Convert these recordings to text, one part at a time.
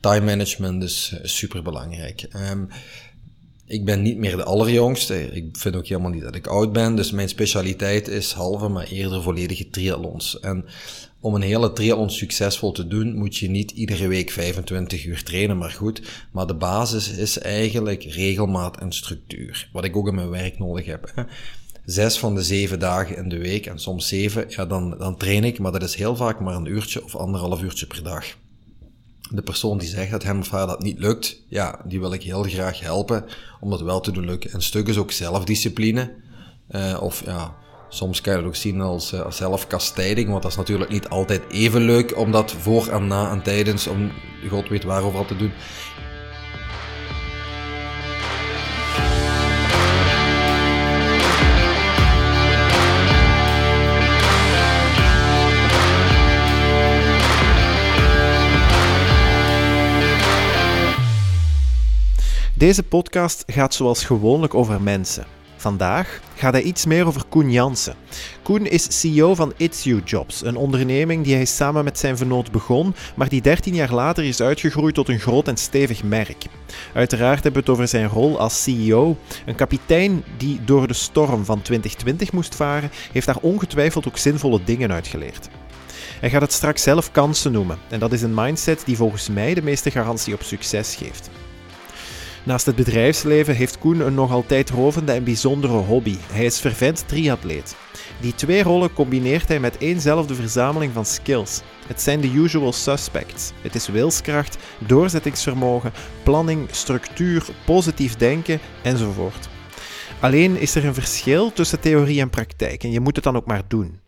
time management is, super belangrijk. Um, ik ben niet meer de allerjongste. Ik vind ook helemaal niet dat ik oud ben. Dus mijn specialiteit is halve, maar eerder volledige triathlons. En om een hele triathlon succesvol te doen, moet je niet iedere week 25 uur trainen, maar goed. Maar de basis is eigenlijk regelmaat en structuur. Wat ik ook in mijn werk nodig heb. Zes van de zeven dagen in de week en soms zeven, ja, dan, dan train ik, maar dat is heel vaak maar een uurtje of anderhalf uurtje per dag de persoon die zegt dat hem of haar dat niet lukt, ja, die wil ik heel graag helpen om dat wel te doen lukken. En stuk is ook zelfdiscipline. Uh, of ja, soms kan je het ook zien als, uh, als zelfkastijding, want dat is natuurlijk niet altijd even leuk om dat voor en na en tijdens, om god weet waarover te doen. Deze podcast gaat zoals gewoonlijk over mensen. Vandaag gaat hij iets meer over Koen Jansen. Koen is CEO van It's You Jobs, een onderneming die hij samen met zijn vernoot begon, maar die 13 jaar later is uitgegroeid tot een groot en stevig merk. Uiteraard hebben we het over zijn rol als CEO. Een kapitein die door de storm van 2020 moest varen, heeft daar ongetwijfeld ook zinvolle dingen uitgeleerd. Hij gaat het straks zelf kansen noemen, en dat is een mindset die volgens mij de meeste garantie op succes geeft. Naast het bedrijfsleven heeft Koen een nog altijd rovende en bijzondere hobby. Hij is fervent triatleet. Die twee rollen combineert hij met éénzelfde verzameling van skills. Het zijn de usual suspects. Het is wilskracht, doorzettingsvermogen, planning, structuur, positief denken enzovoort. Alleen is er een verschil tussen theorie en praktijk en je moet het dan ook maar doen.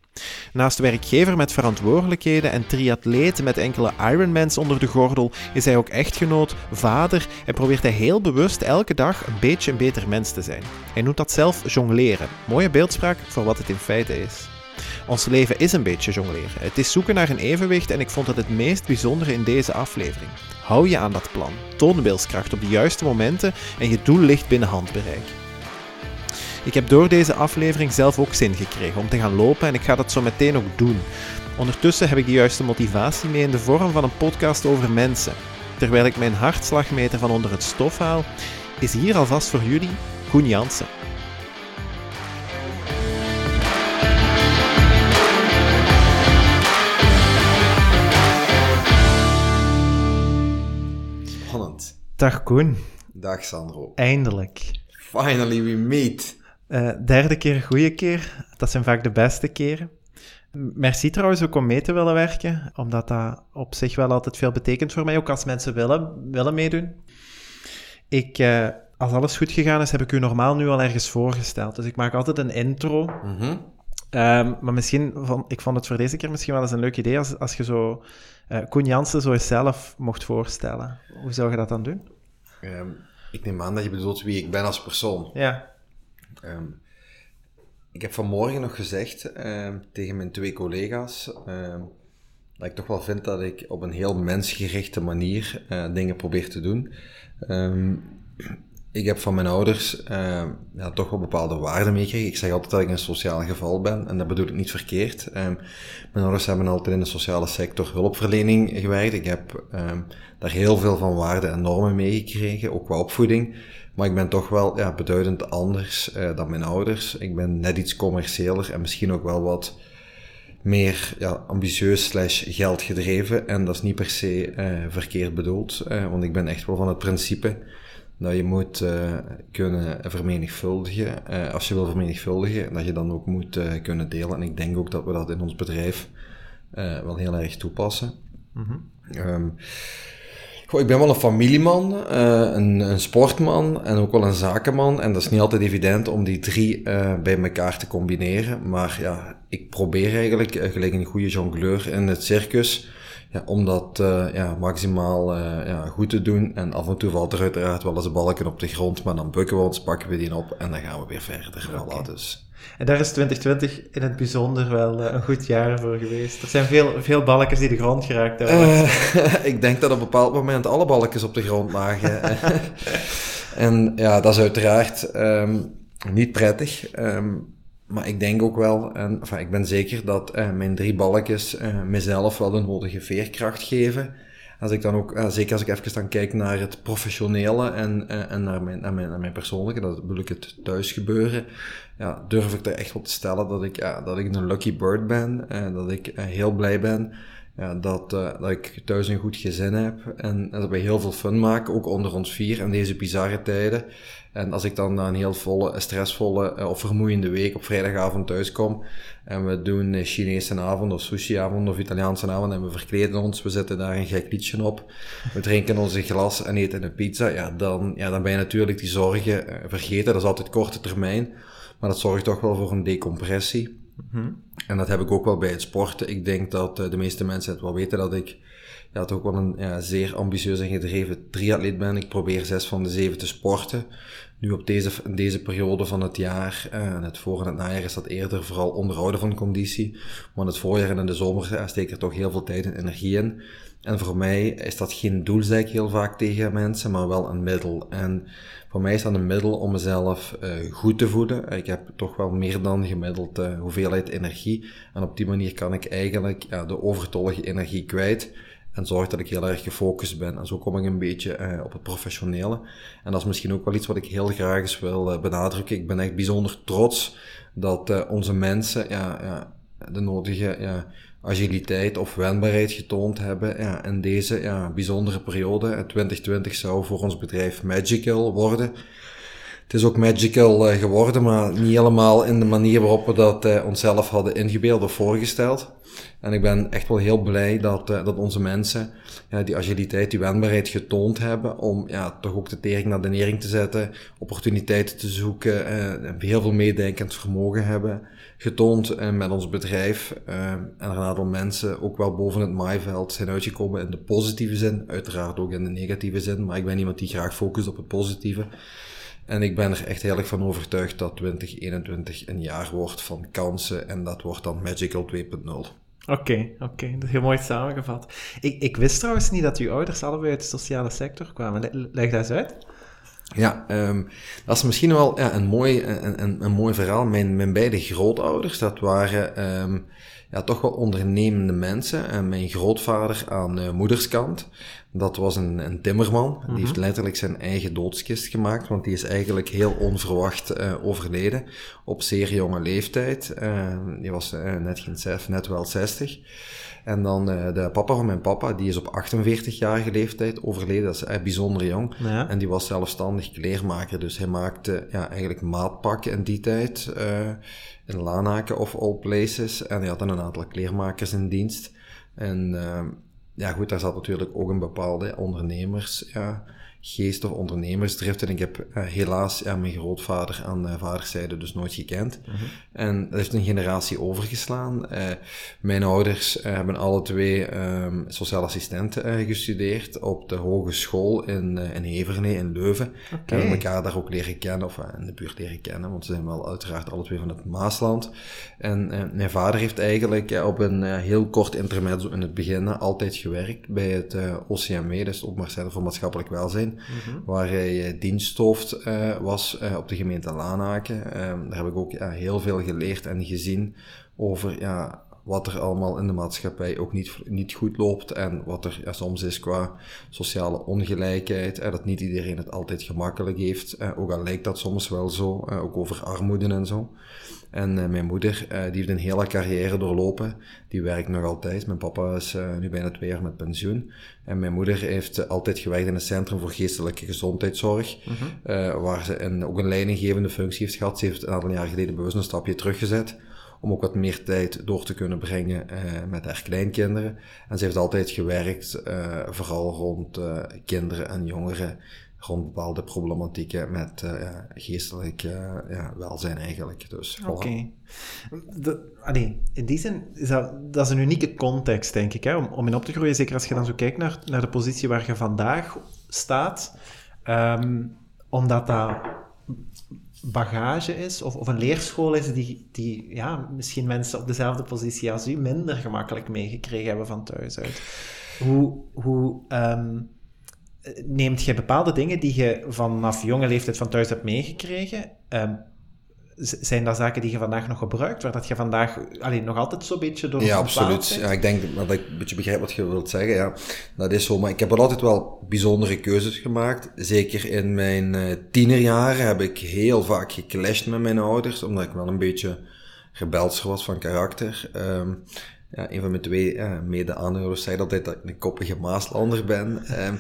Naast werkgever met verantwoordelijkheden en triatleet met enkele Ironmans onder de gordel, is hij ook echtgenoot, vader en probeert hij heel bewust elke dag een beetje een beter mens te zijn. Hij noemt dat zelf jongleren. Mooie beeldspraak voor wat het in feite is. Ons leven is een beetje jongleren. Het is zoeken naar een evenwicht en ik vond het het meest bijzondere in deze aflevering. Hou je aan dat plan, toon beeldskracht op de juiste momenten en je doel ligt binnen handbereik. Ik heb door deze aflevering zelf ook zin gekregen om te gaan lopen en ik ga dat zo meteen ook doen. Ondertussen heb ik de juiste motivatie mee in de vorm van een podcast over mensen. Terwijl ik mijn hartslagmeter van onder het stof haal, is hier alvast voor jullie Koen Jansen. Spannend. Dag Koen. Dag Sandro. Eindelijk. Finally we meet. Uh, derde keer, goede keer. Dat zijn vaak de beste keren. Merci trouwens ook om mee te willen werken, omdat dat op zich wel altijd veel betekent voor mij, ook als mensen willen, willen meedoen. Ik, uh, als alles goed gegaan is, heb ik u normaal nu al ergens voorgesteld. Dus ik maak altijd een intro. Mm -hmm. um, maar misschien, van, ik vond het voor deze keer misschien wel eens een leuk idee als, als je zo uh, Koen Jansen zo zelf mocht voorstellen. Hoe zou je dat dan doen? Um, ik neem aan dat je bedoelt wie ik ben als persoon. Ja. Um, ik heb vanmorgen nog gezegd uh, tegen mijn twee collega's uh, dat ik toch wel vind dat ik op een heel mensgerichte manier uh, dingen probeer te doen. Ik heb van mijn ouders ja, toch wel bepaalde waarden meegekregen. Ik zeg altijd dat ik een sociaal geval ben en dat bedoel ik niet verkeerd. Mijn ouders hebben altijd in de sociale sector hulpverlening gewerkt. Ik heb daar heel veel van waarden en normen meegekregen, ook qua opvoeding. Maar ik ben toch wel ja, beduidend anders uh, dan mijn ouders. Ik ben net iets commerciëler en misschien ook wel wat meer ja, ambitieus slash geldgedreven. En dat is niet per se uh, verkeerd bedoeld. Uh, want ik ben echt wel van het principe dat je moet kunnen vermenigvuldigen. als je wil vermenigvuldigen, dat je dan ook moet kunnen delen. En ik denk ook dat we dat in ons bedrijf wel heel erg toepassen. Mm -hmm ik ben wel een familieman, uh, een, een, sportman en ook wel een zakenman. En dat is niet altijd evident om die drie uh, bij elkaar te combineren. Maar ja, ik probeer eigenlijk, uh, gelijk een goede jongleur in het circus, ja, om dat ja, maximaal ja, goed te doen. En af en toe valt er uiteraard wel eens balken op de grond, maar dan bukken we ons, pakken we die op en dan gaan we weer verder. Okay. Voilà, dus. En daar is 2020 in het bijzonder wel uh, een goed jaar voor geweest. Er zijn veel, veel balkjes die de grond geraakt hebben. Ik denk dat op een bepaald moment alle balkjes op de grond lagen. en ja, dat is uiteraard um, niet prettig. Um, maar ik denk ook wel, en enfin, ik ben zeker dat uh, mijn drie balkjes mezelf wel de nodige veerkracht geven. Als ik dan ook, zeker als ik even dan kijk naar het professionele en, en naar, mijn, mijn, mijn persoonlijke, dat bedoel ik het thuisgebeuren, ja, durf ik er echt op te stellen dat ik, dat ik een lucky bird ben, en dat ik heel blij ben ja, dat, uh, dat ik thuis een goed gezin heb en, dat wij heel veel fun maken, ook onder ons vier in deze bizarre tijden. En als ik dan na een heel volle, stressvolle uh, of vermoeiende week op vrijdagavond thuis kom en we doen Chinese avond of sushi-avond of Italiaanse avond en we verkleden ons, we zetten daar een gek liedje op, we drinken onze glas en eten een pizza, ja, dan, ja, dan ben je natuurlijk die zorgen uh, vergeten. Dat is altijd korte termijn, maar dat zorgt toch wel voor een decompressie. Mhm. En dat heb ik ook wel bij het sporten. Ik denk dat uh, de meeste mensen het wel weten dat ik ja, toch wel een ja, zeer ambitieus en gedreven triatleet ben. Ik probeer zes van de zeven te sporten. Nu op deze, deze periode van het jaar, uh, en het voor- en het najaar is dat eerder vooral onderhouden van conditie. Maar het voorjaar en in de zomer uh, steek er toch heel veel tijd en energie in. En voor mij is dat geen doel, zeg ik heel vaak tegen mensen, maar wel een middel. En voor mij is dat een middel om mezelf uh, goed te voeden. Ik heb toch wel meer dan gemiddeld uh, hoeveelheid energie. En op die manier kan ik eigenlijk de overtollige energie kwijt. En zorg dat ik heel erg gefocust ben. En zo kom ik een beetje uh, op het professionele. En dat is misschien ook wel iets wat ik heel graag eens wil benadrukken. Ik ben echt bijzonder trots dat onze mensen ja, de nodige ja, agiliteit of wendbaarheid getoond hebben ja, in deze ja, bijzondere periode. 2020 zou voor ons bedrijf magical worden. Het is ook magical uh, geworden, maar niet helemaal in de manier waarop we dat uh, onszelf hadden ingebeeld of voorgesteld. En ik ben echt wel heel blij dat, uh, dat onze mensen ja, die agiliteit, die wendbaarheid getoond hebben om ja, toch ook de tering naar de nering te zetten, opportuniteiten te zoeken, heel veel meedenkend vermogen hebben getoond en met ons bedrijf. Uh, en een aantal mensen ook wel boven het maaiveld zijn uitgekomen in de positieve zin, uiteraard ook in de negatieve zin, maar ik ben iemand die graag focust op het positieve. En ik ben er echt heel erg van overtuigd dat 2021 een jaar wordt van kansen en dat wordt dan Magical 2.0. Oké, oké. Dat heel mooi samengevat. Ik, ik wist trouwens niet dat uw ouders allebei uit de sociale sector kwamen. Leg dat eens uit. Ja, um, dat is misschien wel ja, een, mooi, een, een, een mooi verhaal. Mijn, mijn beide grootouders, dat waren um, ja, toch wel ondernemende mensen. En mijn grootvader aan uh, moederskant, dat was een, een timmerman. Die heeft mhm. letterlijk zijn eigen doodskist gemaakt, want die is eigenlijk heel onverwacht uh, overleden op zeer jonge leeftijd. Uh, die was uh, net geen net wel 60. En dan uh, de papa van mijn papa, die is op 48-jarige leeftijd overleden. Dat is uh, bijzonder jong. Ja. En die was zelfstandig kleermaker. Dus hij maakte ja, eigenlijk maatpakken in die tijd. Uh, in Lanaken of all places. En hij had dan een aantal kleermakers in dienst. En ja, goed, daar zat natuurlijk ook een bepaalde ondernemers... Ja, geest of ondernemersdrift. En ik heb uh, helaas ja, mijn grootvader aan uh, vaderszijde dus nooit gekend. Mm -hmm. En dat heeft een generatie overgeslaan. Uh, mijn ouders hebben alle twee um, sociaal assistent gestudeerd op de hogeschool in, in Hevernee in Leuven. Okay. En elkaar daar ook leren kennen, of in de buurt leren kennen, want ze zijn wel uiteraard alle twee van het Maasland. En mijn vader heeft eigenlijk op een heel kort intermezzo in het begin altijd gewerkt bij het OCME, dus het voor Maatschappelijk Welzijn. Mhm. waar hij uh, diensthoofd uh, was uh, op de gemeente Laanaken. Ehm, daar heb ik ook heel veel geleerd en gezien over ja, wat er allemaal in de maatschappij ook niet, niet goed loopt en wat er ja, soms is qua sociale ongelijkheid, en dat niet iedereen het altijd gemakkelijk heeft, ook al lijkt dat soms wel zo, ook over armoede en zo. En uh, mijn moeder, uh, die heeft een hele carrière doorlopen. Die werkt nog altijd. Mijn papa is uh, nu bijna twee jaar met pensioen. En mijn moeder heeft altijd gewerkt in het Centrum voor Geestelijke Gezondheidszorg. Mm -hmm. waar ze een, ook een leidinggevende functie heeft gehad. Ze heeft een aantal jaar geleden bewust een stapje teruggezet. Om ook wat meer tijd door te kunnen brengen met haar kleinkinderen. En ze heeft altijd gewerkt, vooral rond kinderen en jongeren rond bepaalde problematieken met geestelijk ja, welzijn eigenlijk. Dus, Oké. Okay. In die zin is dat, is een unieke context, denk ik, hè, om, om in op te groeien. Zeker als je dan zo kijkt naar, naar de positie waar je vandaag staat. Um, omdat dat bagage is, of, of een leerschool is die, die ja, misschien mensen op dezelfde positie als u minder gemakkelijk meegekregen hebben van thuis uit. Hoe, hoe um, neemt je bepaalde dingen die je vanaf jonge leeftijd van thuis hebt meegekregen, um, zijn dat zaken die je vandaag nog gebruikt, waar dat je vandaag alleen nog altijd zo'n beetje door Ja, absoluut. Ja, ik denk dat ik een beetje begrijp wat je wilt zeggen. Ja, dat is zo. Maar ik heb altijd wel bijzondere keuzes gemaakt. Zeker in mijn uh, tienerjaren heb ik heel vaak geclashed met mijn ouders, omdat ik wel een beetje rebelser was van karakter. Um, ja, een van mijn twee uh, mede-aanhouders zei altijd dat ik een koppige Maaslander ben. Um,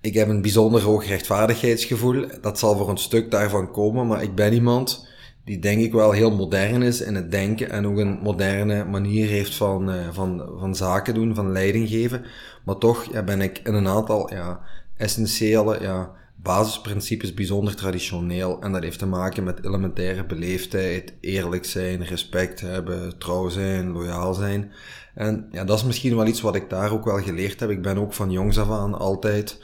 ik heb een bijzonder hoog rechtvaardigheidsgevoel. Dat zal voor een stuk daarvan komen, maar ik ben iemand die denk ik wel heel modern is in het denken en ook een moderne manier heeft van, uh, van, van zaken doen, van leiding geven. Maar toch ja, ben ik in een aantal ja, essentiële ja, basisprincipes bijzonder traditioneel. En dat heeft te maken met elementaire beleefdheid, eerlijk zijn, respect hebben, trouw zijn, loyaal zijn. En ja, dat is misschien wel iets wat ik daar ook wel geleerd heb. Ik ben ook van jongs af aan altijd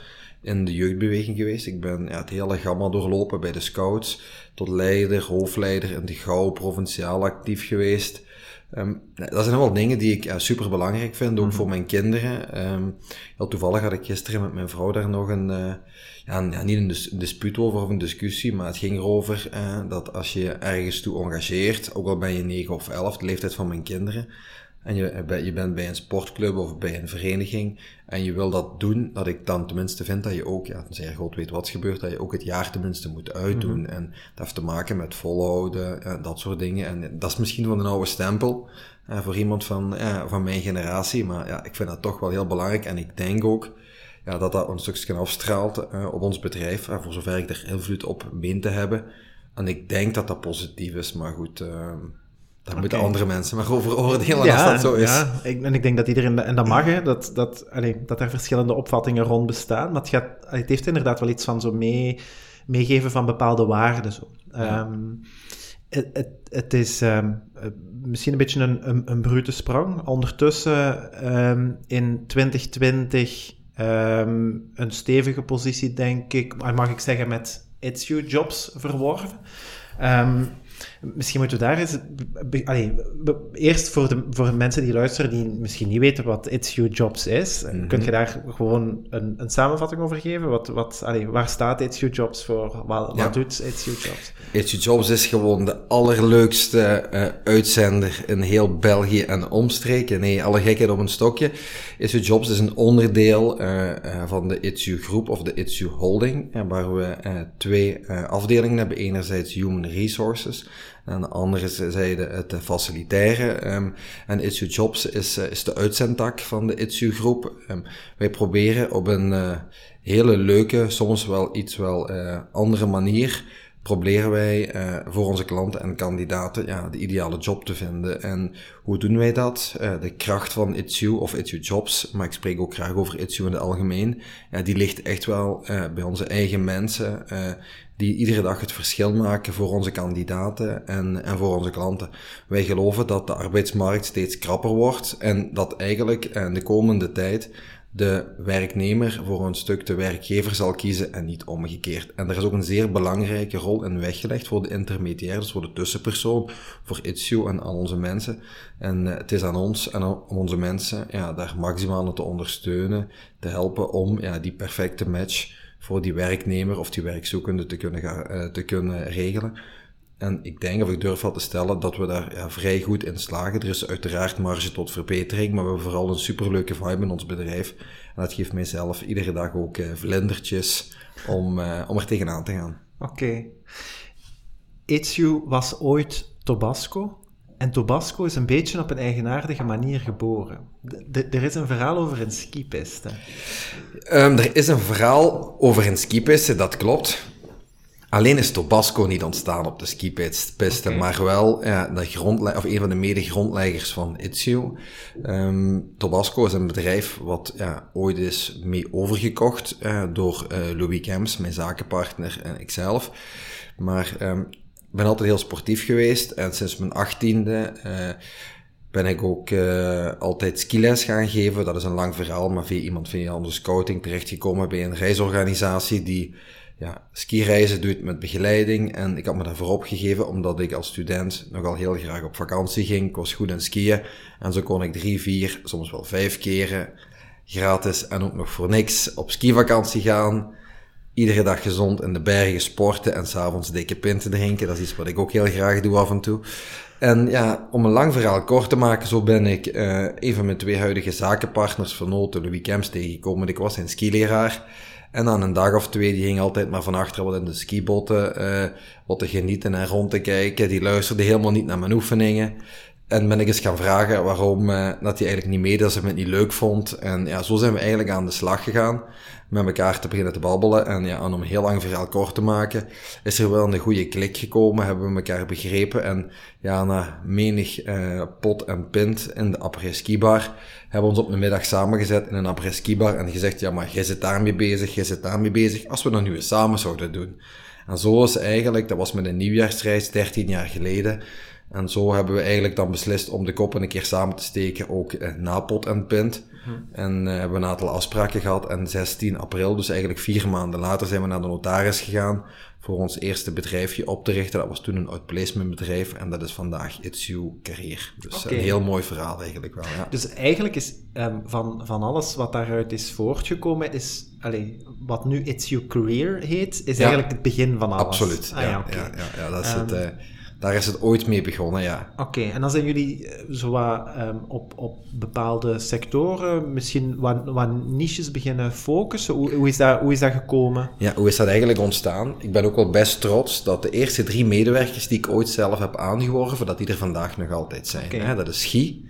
in de jeugdbeweging geweest. Ik ben ja, het hele gamma doorlopen bij de scouts, tot leider, hoofdleider in de Gauw, provinciaal actief geweest. Um, dat zijn wel dingen die ik ja, super belangrijk vind, ook mhm. voor mijn kinderen. Um, heel toevallig had ik gisteren met mijn vrouw daar nog een, uh, ja, ja, niet een, dis dispuut over of een discussie, maar het ging erover uh, dat als je ergens toe engageert, ook al ben je 9 of 11, de leeftijd van mijn kinderen, en je, je bent bij een sportclub of bij een vereniging en je wil dat doen, dat ik dan tenminste vind dat je ook, ja, tenzij God weet wat gebeurt, dat je ook het jaar tenminste moet uitdoen. Mhm. En dat heeft te maken met volhouden, en dat soort dingen. En dat is misschien van een oude stempel eh, voor iemand van, ja, van mijn generatie, maar ja, ik vind dat toch wel heel belangrijk. En ik denk ook ja, dat dat een stukje afstraalt uh, op ons bedrijf, uh, voor zover ik er invloed op meen te hebben. En ik denk dat dat positief is, maar goed... Ehm, daar moeten andere mensen maar over oordelen als dat zo is. Ja, ik, en ik denk dat iedereen, en dat mag, hè, dat, dat, allee, dat er verschillende opvattingen rond bestaan. Maar het, gaat, het heeft inderdaad wel iets van zo mee, meegeven van bepaalde waarden. Zo. Ehm, het, het, het, is um, misschien een beetje een, een, een brute sprong. Ondertussen um, in 2020 een stevige positie, denk ik, mag ik zeggen, met It's You Jobs verworven. Misschien moeten we daar eens... Allee, eerst voor de voor mensen die luisteren, die misschien niet weten wat It's You Jobs is, mm kun je daar gewoon een, een samenvatting over geven? Wat, wat, allee, waar staat It's You Jobs voor? Wat, wat doet It's You Jobs? It's You Jobs is gewoon de allerleukste uh, uitzender in heel België en omstreken. Nee, alle gekheid op een stokje. It's You Jobs is een onderdeel uh, uh, van de It's You groep of de It's You holding, waar we twee afdelingen hebben. Enerzijds Human Resources aan de andere zijde het facilitaire. Um, en Itsu Jobs is, uh, is de uitzendtak van de Itsu groep. Um, wij proberen op een uh, hele leuke, soms wel iets wel andere manier proberen wij uh, voor onze klanten en kandidaten ja, de ideale job te vinden. En hoe doen wij dat? Uh, de kracht van Itsu of Itsu Jobs, maar ik spreek ook graag over Itsu in het algemeen, ja, die ligt echt wel uh, bij onze eigen mensen, die iedere dag het verschil maken voor onze kandidaten en, en voor onze klanten. Wij geloven dat de arbeidsmarkt steeds krapper wordt en dat eigenlijk in de komende tijd de werknemer voor een stuk de werkgever zal kiezen en niet omgekeerd. En er is ook een zeer belangrijke rol in weggelegd voor de intermediair, voor de tussenpersoon, voor Itsue en al onze mensen. En uh, het is aan ons en aan onze mensen ja, daar maximaal te ondersteunen, te helpen om ja, die perfecte match voor die werknemer of die werkzoekende te kunnen, uh, te kunnen regelen. En ik denk, of ik durf wel te stellen, dat we daar ja, vrij goed in slagen. Er is uiteraard marge tot verbetering, maar we hebben vooral een superleuke vibe in ons bedrijf. En dat geeft mijzelf iedere dag ook uh, vlindertjes om, uh, om er tegenaan te gaan. Oké. Okay. was ooit Tobasco. En Tobasco is een beetje op een eigenaardige manier geboren. er is een verhaal over een skipiste. Um, er is een verhaal over een skipiste, dat klopt. Alleen is Tobasco niet ontstaan op de skipiste, okay. maar wel ja, de of een van de mede-grondleggers van Itzio. Um, Tobasco is een bedrijf wat ja, ooit is mee overgekocht uh, door uh, Louis Kems, mijn zakenpartner en ikzelf. Maar um, ik ben altijd heel sportief geweest en sinds mijn achttiende uh, ben ik ook uh, altijd skiles gaan geven. Dat is een lang verhaal, maar via iemand van de scouting terechtgekomen bij een reisorganisatie die ja, skireizen doet met begeleiding. En ik had me daarvoor opgegeven omdat ik als student nogal heel graag op vakantie ging. Ik was goed in skiën. En zo kon ik drie, vier, soms wel vijf keren gratis en ook nog voor niks op skivakantie gaan. iedere dag gezond in de bergen sporten en s'avonds dikke pinten drinken. Dat is iets wat ik ook heel graag doe af en toe. En ja, om een lang verhaal kort te maken, zo ben ik uh, een van mijn twee huidige zakenpartners vernoten, Louis Kemps, tegengekomen. Ik was zijn skileraar. En dan een dag of twee, die ging altijd maar van achter wat in de skibotten, uh, wat te genieten en rond te kijken. Die luisterde helemaal niet naar mijn oefeningen. En ben ik eens gaan vragen waarom uh, dat hij eigenlijk niet meedeed, dat ze het niet leuk vond. En ja, zo zijn we eigenlijk aan de slag gegaan met elkaar te beginnen te babbelen. En ja, om een heel lang verhaal kort te maken, is er wel een goede klik gekomen, hebben we elkaar begrepen. En ja, na menig uh, pot en pint in de après-ski bar, hebben we ons op de middag samengezet in een après-ski bar en gezegd, ja, maar jij zit daarmee bezig, jij zit daarmee bezig, als we dat nu eens samen zouden doen. En zo is eigenlijk, dat was met een nieuwjaarsreis 13 jaar geleden, en zo hebben we eigenlijk dan beslist om de koppen een keer samen te steken, ook eh, na pot en pint. Mhm. En uh, hebben we een aantal afspraken gehad. En 16 april, dus eigenlijk vier maanden later, zijn we naar de notaris gegaan voor ons eerste bedrijfje op te richten. Dat was toen een outplacement bedrijf en dat is vandaag It's You Career. Dus een heel mooi verhaal eigenlijk wel. Ja. Dus eigenlijk is um, van, van alles wat daaruit is voortgekomen, is allez, wat nu It's You Career heet, is eigenlijk het begin van alles. Absoluut. Ah, ja, ja, ja, ja, dat is um, het. Uh, daar is het ooit mee begonnen, ja. Oké, okay, en dan zijn jullie eh, zo wat, um, op, op bepaalde sectoren misschien wat, wat niches beginnen focussen. Hoe, hoe, is dat, hoe is dat gekomen? Ja, hoe is dat eigenlijk ontstaan? Ik ben ook wel best trots dat de eerste drie medewerkers die ik ooit zelf heb aangeworven, dat die er vandaag nog altijd zijn. Okay. Hè? Dat is Guy.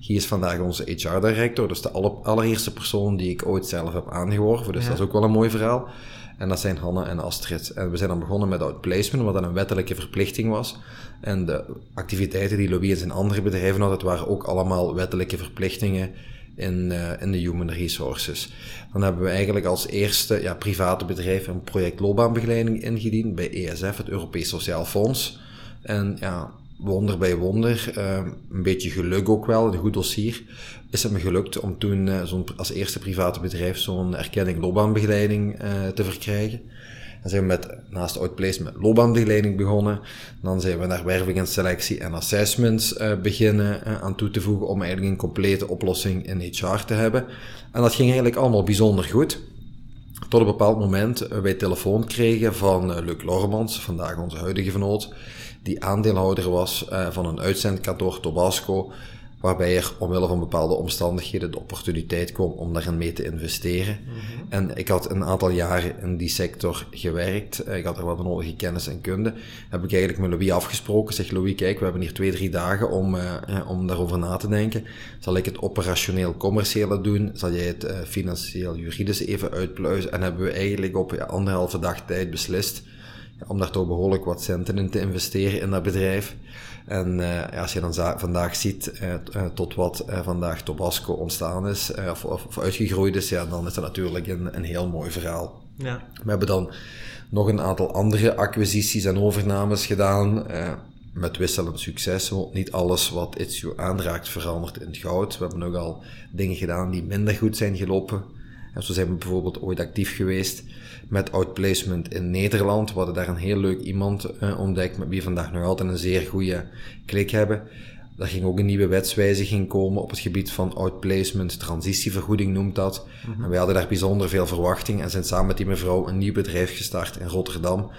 Guy is vandaag onze HR-director, dus de allereerste persoon die ik ooit zelf heb aangeworven. Dus ja. dat is ook wel een mooi verhaal. En dat zijn Hanne en Astrid. En we zijn dan begonnen met outplacement, wat dan een wettelijke verplichting was. En de activiteiten die Louis en zijn andere bedrijven hadden, waren ook allemaal wettelijke verplichtingen in, uh, in de human resources. Dan hebben we eigenlijk als eerste ja, private bedrijf een project loopbaanbegeleiding ingediend bij ESF, het Europees Sociaal Fonds. En ja, wonder bij wonder, uh, een beetje geluk ook wel, een goed dossier, is het me gelukt om toen uh, zo'n, als eerste private bedrijf zo'n erkenning loopbaanbegeleiding uh, te verkrijgen. Dan zijn we met, naast Outplace met loopbaanbegeleiding begonnen. Dan zijn we naar werving en selectie en assessments beginnen aan toe te voegen om eigenlijk een complete oplossing in HR te hebben. En dat ging eigenlijk allemaal bijzonder goed. Tot een bepaald moment wij telefoon kregen van Luc Lormans, vandaag onze huidige vernoot, die aandeelhouder was uh, van een uitzendkantoor Tobasco, waarbij er omwille van bepaalde omstandigheden de opportuniteit kwam om daarin mee te investeren. Mm -hmm. En ik had een aantal jaren in die sector gewerkt, ik had er wat nodige kennis en kunde. Heb ik eigenlijk met Louis afgesproken, zeg Louis, kijk, we hebben hier twee, drie dagen om, uh, om daarover na te denken. Zal ik het operationeel commerciële doen? Zal jij het uh, financieel juridisch even uitpluizen? En hebben we eigenlijk op ja, anderhalve dag tijd beslist om daar toch behoorlijk wat centen in te investeren in dat bedrijf. En uh, als je dan vandaag ziet uh, tot wat vandaag Tobasco ontstaan is, of, of, of, uitgegroeid is, ja, dan is dat natuurlijk een, een heel mooi verhaal. Ja. We hebben dan nog een aantal andere acquisities en overnames gedaan, met wisselend succes. Want niet alles wat Itsu aanraakt verandert in het goud. We hebben ook al dingen gedaan die minder goed zijn gelopen. En zo zijn we bijvoorbeeld ooit actief geweest met outplacement in Nederland. We hadden daar een heel leuk iemand uh, ontdekt met wie vandaag nog altijd een zeer goede klik hebben. Daar ging ook een nieuwe wetswijziging komen op het gebied van outplacement, transitievergoeding noemt dat. Mm -hmm. En wij hadden daar bijzonder veel verwachting en zijn samen met die mevrouw een nieuw bedrijf gestart in Rotterdam.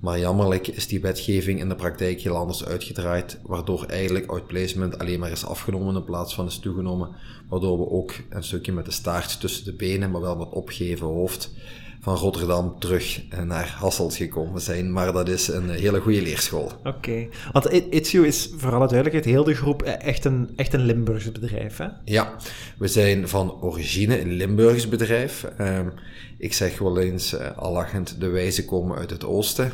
Maar jammerlijk is die wetgeving in de praktijk heel anders uitgedraaid, waardoor eigenlijk outplacement alleen maar is afgenomen in plaats van is toegenomen, waardoor we ook een stukje met de staart tussen de benen, maar wel met opgeven hoofd, van Rotterdam terug naar Hasselt gekomen zijn. Maar dat is een hele goede leerschool. Oké. Okay. Want Itsu is, voor alle duidelijkheid, heel de groep echt een, echt een Limburgs bedrijf, hè? Ja. We zijn van origine een Limburgs bedrijf. Um, ik zeg wel eens, uh, al lachend, de wijzen komen uit het oosten.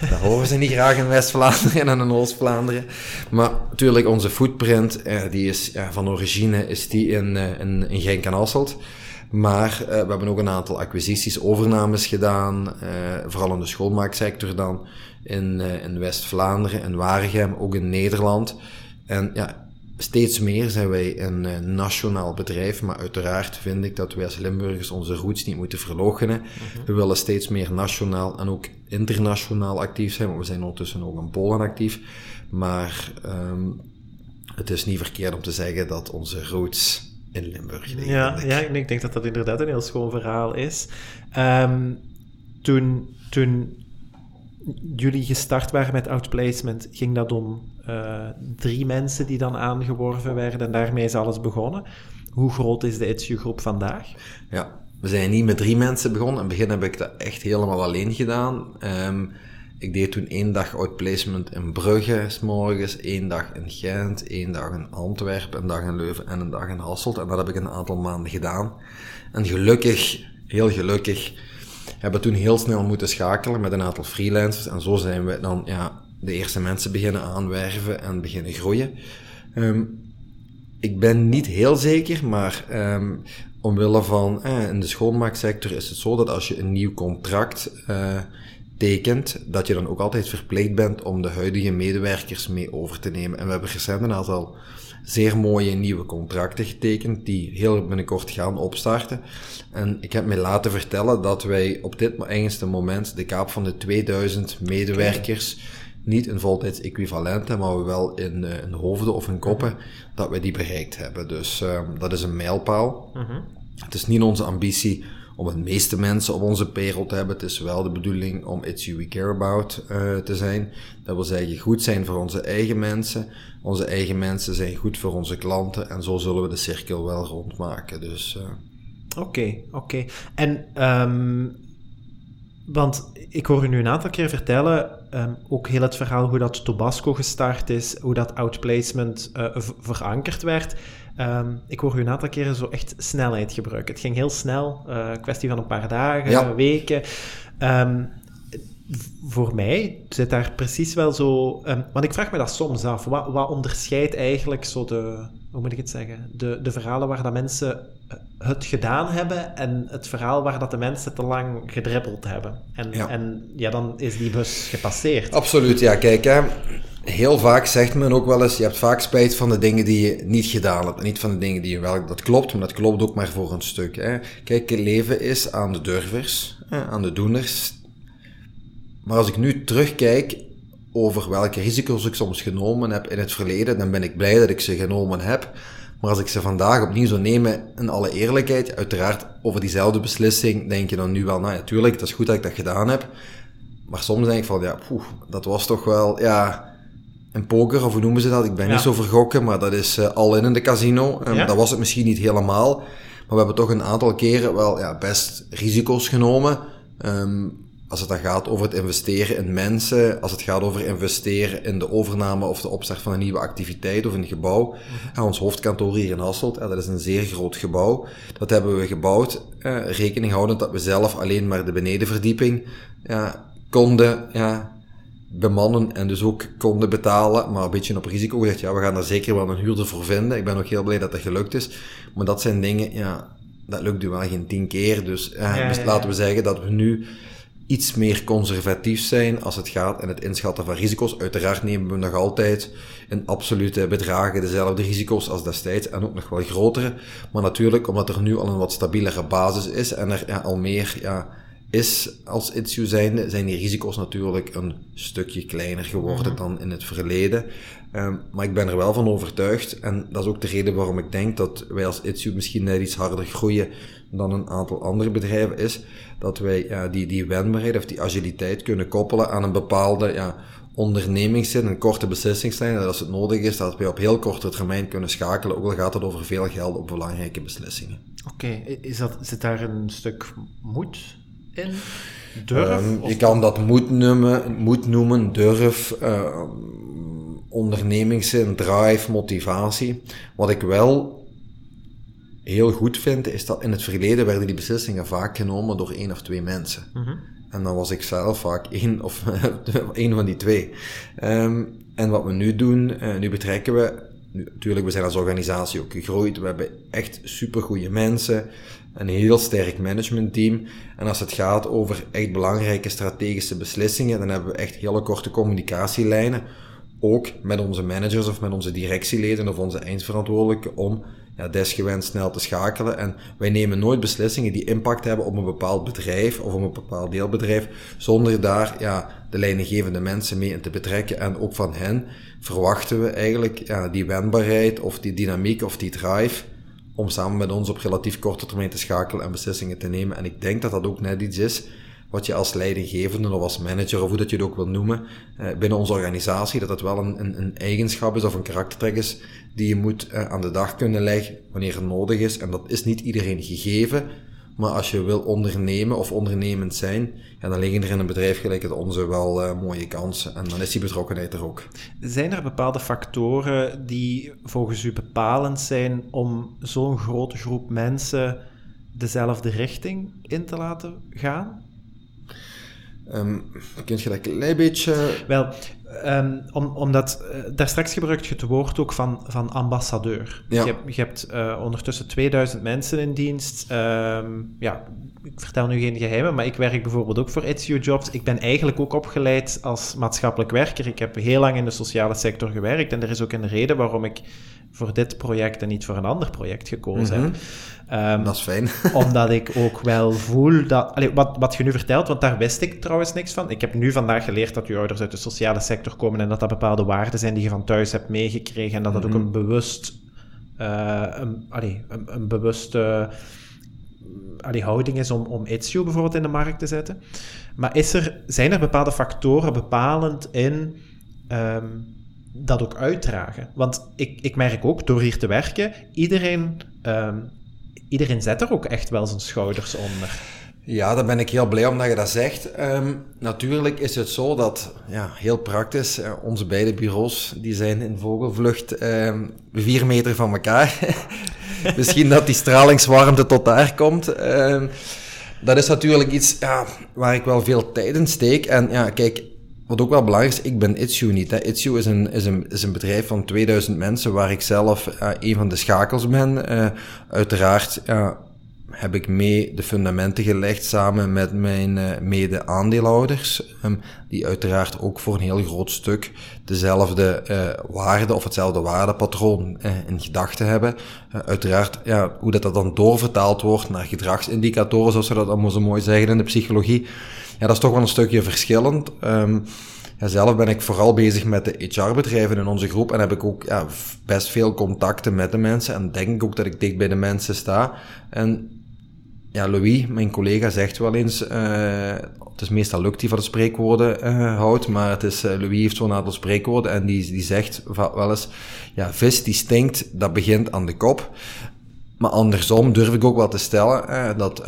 Dat horen ze niet graag in West-Vlaanderen en in Oost-Vlaanderen. Maar natuurlijk, onze footprint, uh, die is van origine, is die in, in, in Genk en Hasselt. Maar uh, we hebben ook een aantal acquisities, overnames gedaan, uh, vooral in de schoonmaaksector dan, in, uh, in West-Vlaanderen en Waregem, ook in Nederland. En ja, steeds meer zijn wij een nationaal bedrijf, maar uiteraard vind ik dat wij als Limburgers onze roots niet moeten verloochenen. -hmm. We willen steeds meer nationaal en ook internationaal actief zijn, want we zijn ondertussen ook in Polen actief. Maar um, het is niet verkeerd om te zeggen dat onze roots in Limburg. ja, ja, ik denk dat dat inderdaad een heel schoon verhaal is. Um, toen, toen jullie gestart waren met outplacement, ging dat om uh, drie mensen die dan aangeworven werden en daarmee is alles begonnen. Hoe groot is de Etsy groep vandaag? Ja, we zijn niet met drie mensen begonnen. In het begin heb ik dat echt helemaal alleen gedaan. Um, ik deed toen één dag outplacement in Brugge, s morgens, één dag in Gent, één dag in Antwerpen, een dag in Leuven en een dag in Hasselt. En dat heb ik een aantal maanden gedaan. En gelukkig, heel gelukkig, hebben toen heel snel moeten schakelen met een aantal freelancers. En zo zijn we dan ja, de eerste mensen beginnen aanwerven en beginnen groeien. Um, ik ben niet heel zeker, maar um, omwille van eh, in de schoonmaaksector is het zo dat als je een nieuw contract uh, tekent, dat je dan ook altijd verplicht bent om de huidige medewerkers mee over te nemen. En we hebben recent een aantal zeer mooie nieuwe contracten getekend, die heel binnenkort gaan opstarten. En ik heb mij laten vertellen dat wij op dit eigenste moment de kaap van de 2000 medewerkers, niet in voltijds equivalent, maar we wel in, uh, in hoofden of in koppen, dat wij die bereikt hebben. Dus uh, dat is een mijlpaal. Uh mhm. -huh. Het is niet onze ambitie om het meeste mensen op onze payroll te hebben. Het is wel de bedoeling om It's You We Care About uh, te zijn. Dat wil zeggen goed zijn voor onze eigen mensen. Onze eigen mensen zijn goed voor onze klanten. En zo zullen we de cirkel wel rondmaken. Dus... Oké, uh... oké. Okay, okay. En... Um, want ik hoor u nu een aantal keer vertellen, um, ook heel het verhaal hoe dat Tobasco gestart is, hoe dat outplacement uh, verankerd werd. Um, ik hoor u een aantal keren zo echt snelheid gebruiken. Het ging heel snel, uh, kwestie van een paar dagen, ja. weken. Um, voor mij zit daar precies wel zo. Um, want ik vraag me dat soms af. Wat, wat onderscheidt eigenlijk zo de. Hoe moet ik het zeggen? De, de verhalen waar dat mensen het gedaan hebben en het verhaal waar dat de mensen te lang gedribbeld hebben. En ja, en, ja dan is die bus gepasseerd. Absoluut, ja. Kijk, hè, heel vaak zegt men ook wel eens, je hebt vaak spijt van de dingen die je niet gedaan hebt. En niet van de dingen die je wel... Dat klopt, maar dat klopt ook maar voor een stuk. Hè. Kijk, het leven is aan de durvers, hè, aan de doeners. Maar als ik nu terugkijk over welke risico's ik soms genomen heb in het verleden, dan ben ik blij dat ik ze genomen heb. Maar als ik ze vandaag opnieuw zou nemen, in alle eerlijkheid, uiteraard over diezelfde beslissing, denk je dan nu wel, nou ja, tuurlijk, het is goed dat ik dat gedaan heb. Maar soms denk ik van, ja, poeh, dat was toch wel, ja, een poker, of hoe noemen ze dat? Ik ben niet zo vergokken, maar dat is uh, al in in de casino. Um, ja? Dat was het misschien niet helemaal. Maar we hebben toch een aantal keren wel ja, best risico's genomen. Um, als het dan gaat over het investeren in mensen, als het gaat over investeren in de overname of de opstart van een nieuwe activiteit of een gebouw. Mm -hmm. ons hoofdkantoor hier in Hasselt, dat is een zeer groot gebouw. Dat hebben we gebouwd, uh, rekening houdend dat we zelf alleen maar de benedenverdieping ja, konden ja, bemannen en dus ook konden betalen, maar een beetje op risico gezegd, ja, we gaan daar zeker wel een huurder voor vinden. Ik ben ook heel blij dat dat gelukt is. Maar dat zijn dingen, ja, dat lukt nu wel geen tien keer. Dus, ja, dus laten we zeggen dat we nu iets meer conservatief zijn als het gaat in het inschatten van risico's. Uiteraard nemen we nog altijd in absolute bedragen dezelfde risico's als destijds en ook nog wel grotere. Maar natuurlijk, omdat er nu al een wat stabielere basis is en er ja, al meer ja, is als issue zijnde, zijn die risico's natuurlijk een stukje kleiner geworden mm dan in het verleden. Um, maar ik ben er wel van overtuigd, en dat is ook de reden waarom ik denk dat wij als issue misschien net iets harder groeien dan een aantal andere bedrijven, is dat wij ja, die, die wendbaarheid of die agiliteit kunnen koppelen aan een bepaalde ja, ondernemingszin, een korte beslissingslijn. En als het nodig is, dat wij op heel korte termijn kunnen schakelen, ook al gaat het over veel geld op belangrijke beslissingen. Oké, okay. is dat, zit daar een stuk moed in? Durf? Um, je kan dat moed noemen, moed noemen durf, uh, ondernemingszin, drive, motivatie. Wat ik wel heel goed vind, is dat in het verleden werden die beslissingen vaak genomen door één of twee mensen. Mm -hmm. En dan was ik zelf vaak één of één van die twee. Um, en wat we nu doen, uh, nu betrekken we, nu, natuurlijk, we zijn als organisatie ook gegroeid. We hebben echt supergoeie mensen, een heel sterk managementteam. En als het gaat over echt belangrijke strategische beslissingen, dan hebben we echt hele korte communicatielijnen. Ook met onze managers of met onze directieleden of onze eindverantwoordelijken om ja, desgewenst snel te schakelen. En wij nemen nooit beslissingen die impact hebben op een bepaald bedrijf of op een bepaald deelbedrijf, zonder daar ja, de leidinggevende mensen mee in te betrekken. En ook van hen verwachten we eigenlijk ja, die wendbaarheid of die dynamiek of die drive om samen met ons op relatief korte termijn te schakelen en beslissingen te nemen. En ik denk dat dat ook net iets is wat je als leidinggevende of als manager, of hoe dat je het ook wil noemen, uh, binnen onze organisatie, dat dat wel een, een, een, eigenschap is of een karaktertrek is die je moet uh, aan de dag kunnen leggen wanneer het nodig is. En dat is niet iedereen gegeven, maar als je wil ondernemen of ondernemend zijn, ja, dan liggen er in een bedrijf gelijk het onze wel uh, mooie kansen. En dan is die betrokkenheid er ook. Zijn er bepaalde factoren die volgens u bepalend zijn om zo'n grote groep mensen dezelfde richting in te laten gaan? Um, kun je dat een klein beetje... Wel, um, om, omdat, uh, daar straks gebruikt je het woord ook van, van ambassadeur. Ja. Je, hebt, je hebt uh, ondertussen 2000 mensen in dienst. Um, ja, ik vertel nu geen geheimen, maar ik werk bijvoorbeeld ook voor Your Jobs. Ik ben eigenlijk ook opgeleid als maatschappelijk werker. Ik heb heel lang in de sociale sector gewerkt en er is ook een reden waarom ik voor dit project en niet voor een ander project gekozen mm -hmm. heb. Um, dat is fijn. omdat ik ook wel voel dat... Allee, wat, wat je nu vertelt, want daar wist ik trouwens niks van. Ik heb nu vandaag geleerd dat je ouders uit de sociale sector komen en dat dat bepaalde waarden zijn die je van thuis hebt meegekregen en dat dat mm -hmm. ook een bewust... Uh, een, allee, een, een bewuste allee, houding is om, om Itch.io bijvoorbeeld in de markt te zetten. Maar is er, zijn er bepaalde factoren bepalend in um, dat ook uitdragen? Want ik, ik merk ook, door hier te werken, iedereen, um, iedereen zet er ook echt wel zijn schouders onder. Ja, daar ben ik heel blij om dat je dat zegt. Um, natuurlijk is het zo dat, ja, heel praktisch, onze beide bureaus, die zijn in vogelvlucht um, vier meter van elkaar. Misschien dat die stralingswarmte tot daar komt. Dat is natuurlijk iets ja, waar ik wel veel tijd in steek. En ja, kijk, wat ook wel belangrijk is, ik ben Itsue niet. Hè. Itsue is een, is, een, is een bedrijf van 2000 mensen waar ik zelf uh, een van de schakels ben. Uh, uiteraard heb ik mee de fundamenten gelegd samen met mijn uh, mede-aandeelhouders, um, die uiteraard ook voor een heel groot stuk dezelfde waarde of hetzelfde waardepatroon in gedachten hebben. uiteraard, ja, hoe dat, dat dan doorvertaald wordt naar gedragsindicatoren, zoals we dat allemaal zo mooi zeggen in de psychologie, ja, dat is toch wel een stukje verschillend. Um, ja, zelf ben ik vooral bezig met de HR-bedrijven in onze groep en heb ik ook ja, best veel contacten met de mensen en denk ik ook dat ik dicht bij de mensen sta. En ja, Louis, mijn collega, zegt wel eens, uh, het is meestal lukt die van de spreekwoorden uh, houdt, maar het is, uh, Louis heeft zo'n aantal spreekwoorden en die, die zegt wel eens, ja, vis die stinkt, dat begint aan de kop. Maar andersom durf ik ook wel te stellen dat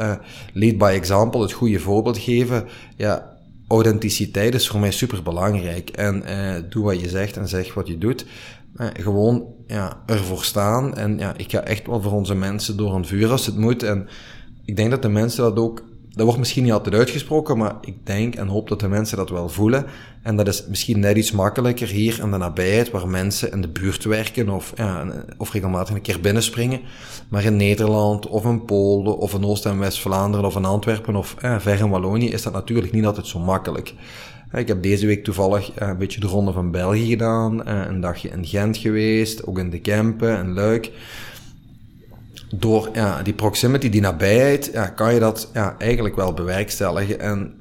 lead by example, het goede voorbeeld geven, ja, authenticiteit is voor mij super belangrijk. En doe wat je zegt en zeg wat je doet. gewoon ja, ervoor staan. En ja, ik ga echt wel voor onze mensen door een vuur als het moet. En ik denk dat de mensen dat ook, dat wordt misschien niet altijd uitgesproken, maar ik denk en hoop dat de mensen dat wel voelen. En dat is misschien net iets makkelijker hier in de nabijheid, waar mensen in de buurt werken of, ja, of regelmatig een keer binnenspringen. Maar in Nederland of in Polen of in Oost- en West-Vlaanderen of in Antwerpen of ja, ver in Wallonië is dat natuurlijk niet altijd zo makkelijk. Ik heb deze week toevallig een beetje de ronde van België gedaan, een dagje in Gent geweest, ook in de Kempen en Luik door ja, die proximity, die nabijheid, ja, kan je dat ja, eigenlijk wel bewerkstelligen. En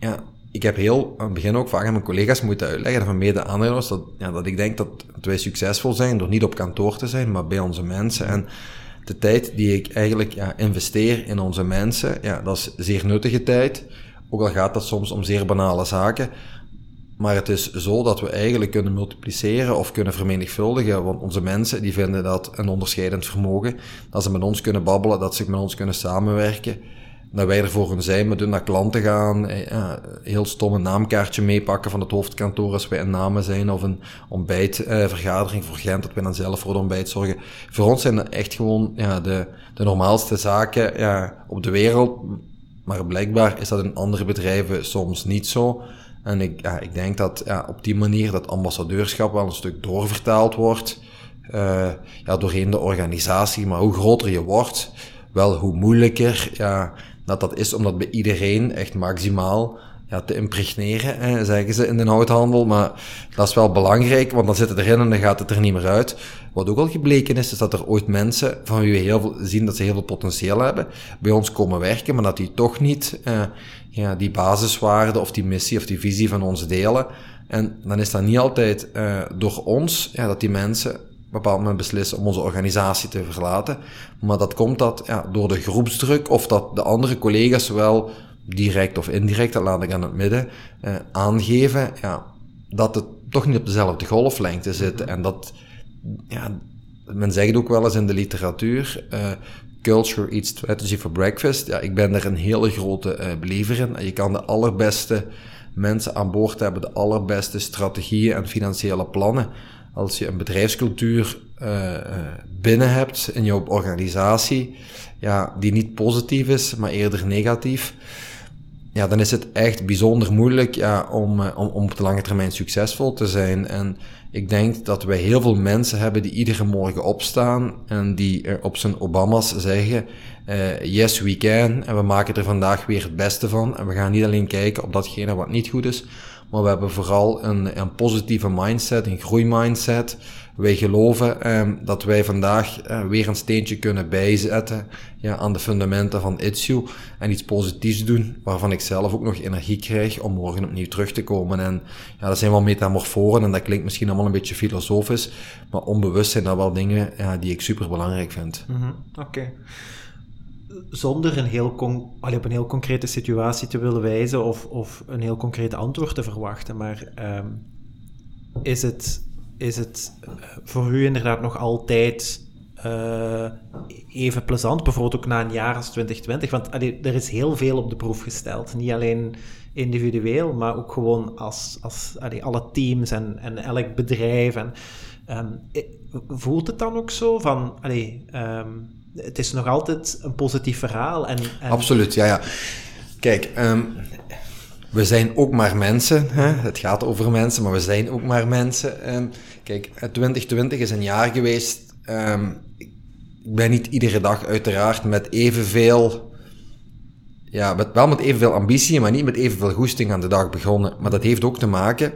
ja, ik heb heel aan het begin ook vaak aan mijn collega's moeten uitleggen, van mede aandeelhouders, dat, ja, dat ik denk dat, wij succesvol zijn door niet op kantoor te zijn, maar bij onze mensen. En de tijd die ik eigenlijk ja, investeer in onze mensen, ja, dat is zeer nuttige tijd. Ook al gaat dat soms om zeer banale zaken. Maar het is zo dat we eigenlijk kunnen multipliceren of kunnen vermenigvuldigen. Want onze mensen die vinden dat een onderscheidend vermogen. Dat ze met ons kunnen babbelen, dat ze met ons kunnen samenwerken. Dat wij er voor hun zijn, met hun naar klanten gaan. Eh, heel stom een naamkaartje meepakken van het hoofdkantoor als wij een namen zijn. Of een ontbijtvergadering eh, voor Gent, dat wij dan zelf voor het ontbijt zorgen. Voor ons zijn dat echt gewoon ja, de, de normaalste zaken ja, op de wereld. Maar blijkbaar is dat in andere bedrijven soms niet zo. En ik, ik denk dat ja, op die manier dat ambassadeurschap wel een stuk doorvertaald wordt. Uh, ja, doorheen de organisatie. Maar hoe groter je wordt, wel hoe moeilijker ja, dat dat is om dat bij iedereen echt maximaal ja, te impregneren, hè, zeggen ze in de houthandel. Maar dat is wel belangrijk, want dan zit het erin en dan gaat het er niet meer uit. Wat ook al gebleken is, is dat er ooit mensen van wie we heel veel zien dat ze heel veel potentieel hebben, bij ons komen werken, maar dat die toch niet uh, ja, die basiswaarden of die missie of die visie van ons delen. En dan is dat niet altijd uh, door ons, ja, dat die mensen op een bepaald moment beslissen om onze organisatie te verlaten. Maar dat komt dat ja, door de groepsdruk of dat de andere collega's wel direct of indirect, dat laat ik aan het midden, uh, aangeven ja, dat het toch niet op dezelfde golflengte zit. En dat, ja, men zegt ook wel eens in de literatuur, uh, culture eats strategy for breakfast. Ja, ik ben er een hele grote uh, believer in. Je kan de allerbeste mensen aan boord hebben, de allerbeste strategieën en financiële plannen. Als je een bedrijfscultuur uh, binnen hebt in jouw organisatie, ja, die niet positief is, maar eerder negatief, ja, dan is het echt bijzonder moeilijk ja, om, om, om op de lange termijn succesvol te zijn. En ik denk dat wij heel veel mensen hebben die iedere morgen opstaan en die op zijn Obama's zeggen, uh, yes we can, en we maken er vandaag weer het beste van. En we gaan niet alleen kijken op datgene wat niet goed is, maar we hebben vooral een, een positieve mindset, een groeimindset. Wij geloven um, dat wij vandaag uh, weer een steentje kunnen bijzetten ja, aan de fundamenten van Itsue en iets positiefs doen, waarvan ik zelf ook nog energie krijg om morgen opnieuw terug te komen. En ja, dat zijn wel metamorforen en dat klinkt misschien allemaal een beetje filosofisch, maar onbewust zijn dat wel dingen ja, die ik super belangrijk vind. -hmm. Oké. Zonder een heel op een heel concrete situatie te willen wijzen of, of een heel concreet antwoord te verwachten. Maar um, is, het, is het eh, voor u inderdaad nog altijd uh, even plezant, bijvoorbeeld ook na een jaar als 2020? Want allee, er is heel veel op de proef gesteld. Niet alleen individueel, maar ook gewoon als, als allee, alle teams en, en elk bedrijf. En, um, voelt het dan ook zo van... Allee, um, het is nog altijd een positief verhaal. En, en... Absoluut, ja, ja. Kijk, um, we zijn ook maar mensen. Hè? Het gaat over mensen, maar we zijn ook maar mensen. Kijk, 2020 is een jaar geweest. Um, ik ben niet iedere dag uiteraard met evenveel... Ja, met, wel met evenveel ambitie, maar niet met evenveel goesting aan de dag begonnen. Maar dat heeft ook te maken...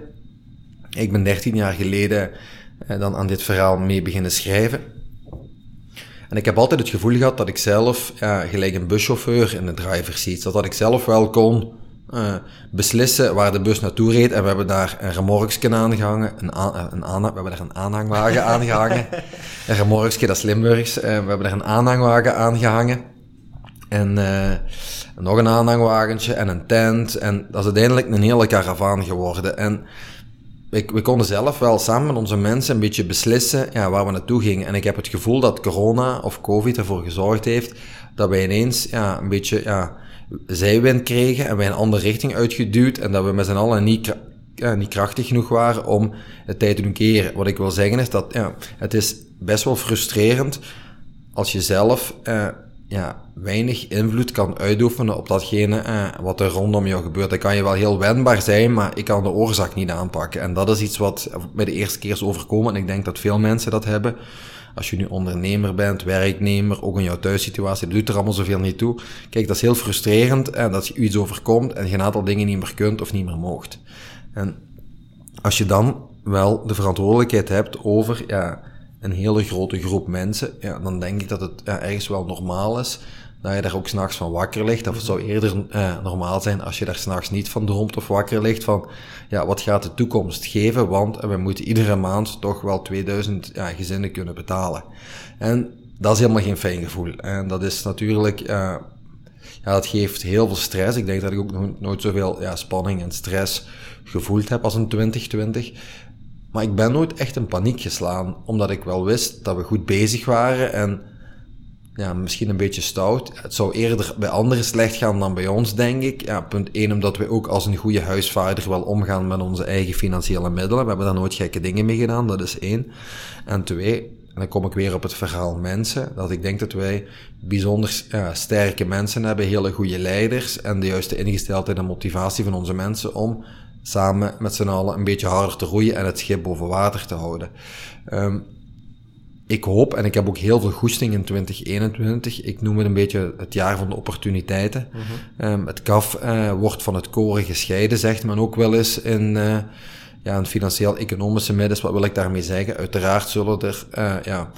Ik ben 13 jaar geleden uh, dan aan dit verhaal mee beginnen schrijven. En ik heb altijd het gevoel gehad dat ik zelf, ja, gelijk een buschauffeur in de driver seat, dat ik zelf wel kon uh, beslissen waar de bus naartoe reed. En we hebben daar een remorksje aangehangen, een, aan, eh, een aan, we hebben daar een aanhangwagen aangehangen. een remorksje, dat is Limburgs. Uh, we hebben daar een aanhangwagen aangehangen. En uh, nog een aanhangwagentje en een tent. En dat is uiteindelijk een hele karavaan geworden. En we, we konden zelf wel samen met onze mensen een beetje beslissen ja, waar we naartoe gingen. En ik heb het gevoel dat corona of COVID ervoor gezorgd heeft dat wij ineens ja, een beetje ja, zijwind kregen en wij een andere richting uitgeduwd en dat we met z'n allen niet, niet krachtig genoeg waren om het tijd te doen keren. Wat ik wil zeggen is dat ja, het is best wel frustrerend als je zelf uh, ja, weinig invloed kan uitoefenen op datgene eh, wat er rondom jou gebeurt. Dan kan je wel heel wendbaar zijn, maar ik kan de oorzaak niet aanpakken. En dat is iets wat bij de eerste keer is overkomen. En ik denk dat veel mensen dat hebben. Als je nu ondernemer bent, werknemer, ook in jouw thuissituatie, dat doet er allemaal zoveel niet toe. Kijk, dat is heel frustrerend en dat je iets overkomt en je een aantal dingen niet meer kunt of niet meer moogt. En als je dan wel de verantwoordelijkheid hebt over, ja, een hele grote groep mensen, ja, dan denk ik dat het ja, ergens wel normaal is dat je daar ook s'nachts van wakker ligt. Of het zou eerder eh, normaal zijn als je daar s'nachts niet van droomt of wakker ligt van, ja, wat gaat de toekomst geven? Want we moeten iedere maand toch wel 2000 ja, gezinnen kunnen betalen. En dat is helemaal geen fijn gevoel. En dat is natuurlijk, uh, ja, dat geeft heel veel stress. Ik denk dat ik ook nooit zoveel ja, spanning en stress gevoeld heb als in 2020. Maar ik ben nooit echt in paniek geslaan, omdat ik wel wist dat we goed bezig waren en ja, misschien een beetje stout. Het zou eerder bij anderen slecht gaan dan bij ons, denk ik. Ja, punt 1, omdat we ook als een goede huisvader wel omgaan met onze eigen financiële middelen. We hebben daar nooit gekke dingen mee gedaan, dat is één. En twee, en dan kom ik weer op het verhaal mensen, dat ik denk dat wij bijzonder sterke mensen hebben, hele goede leiders en de juiste ingesteldheid en motivatie van onze mensen om samen met z'n allen een beetje harder te roeien en het schip boven water te houden. Um, ik hoop, en ik heb ook heel veel goesting in 2021, ik noem het een beetje het jaar van de opportuniteiten. Mm um, het kaf uh, wordt van het koren gescheiden, zegt men ook wel eens in, uh, ja, een financieel-economische middels. Wat wil ik daarmee zeggen? Uiteraard zullen er uh, ja,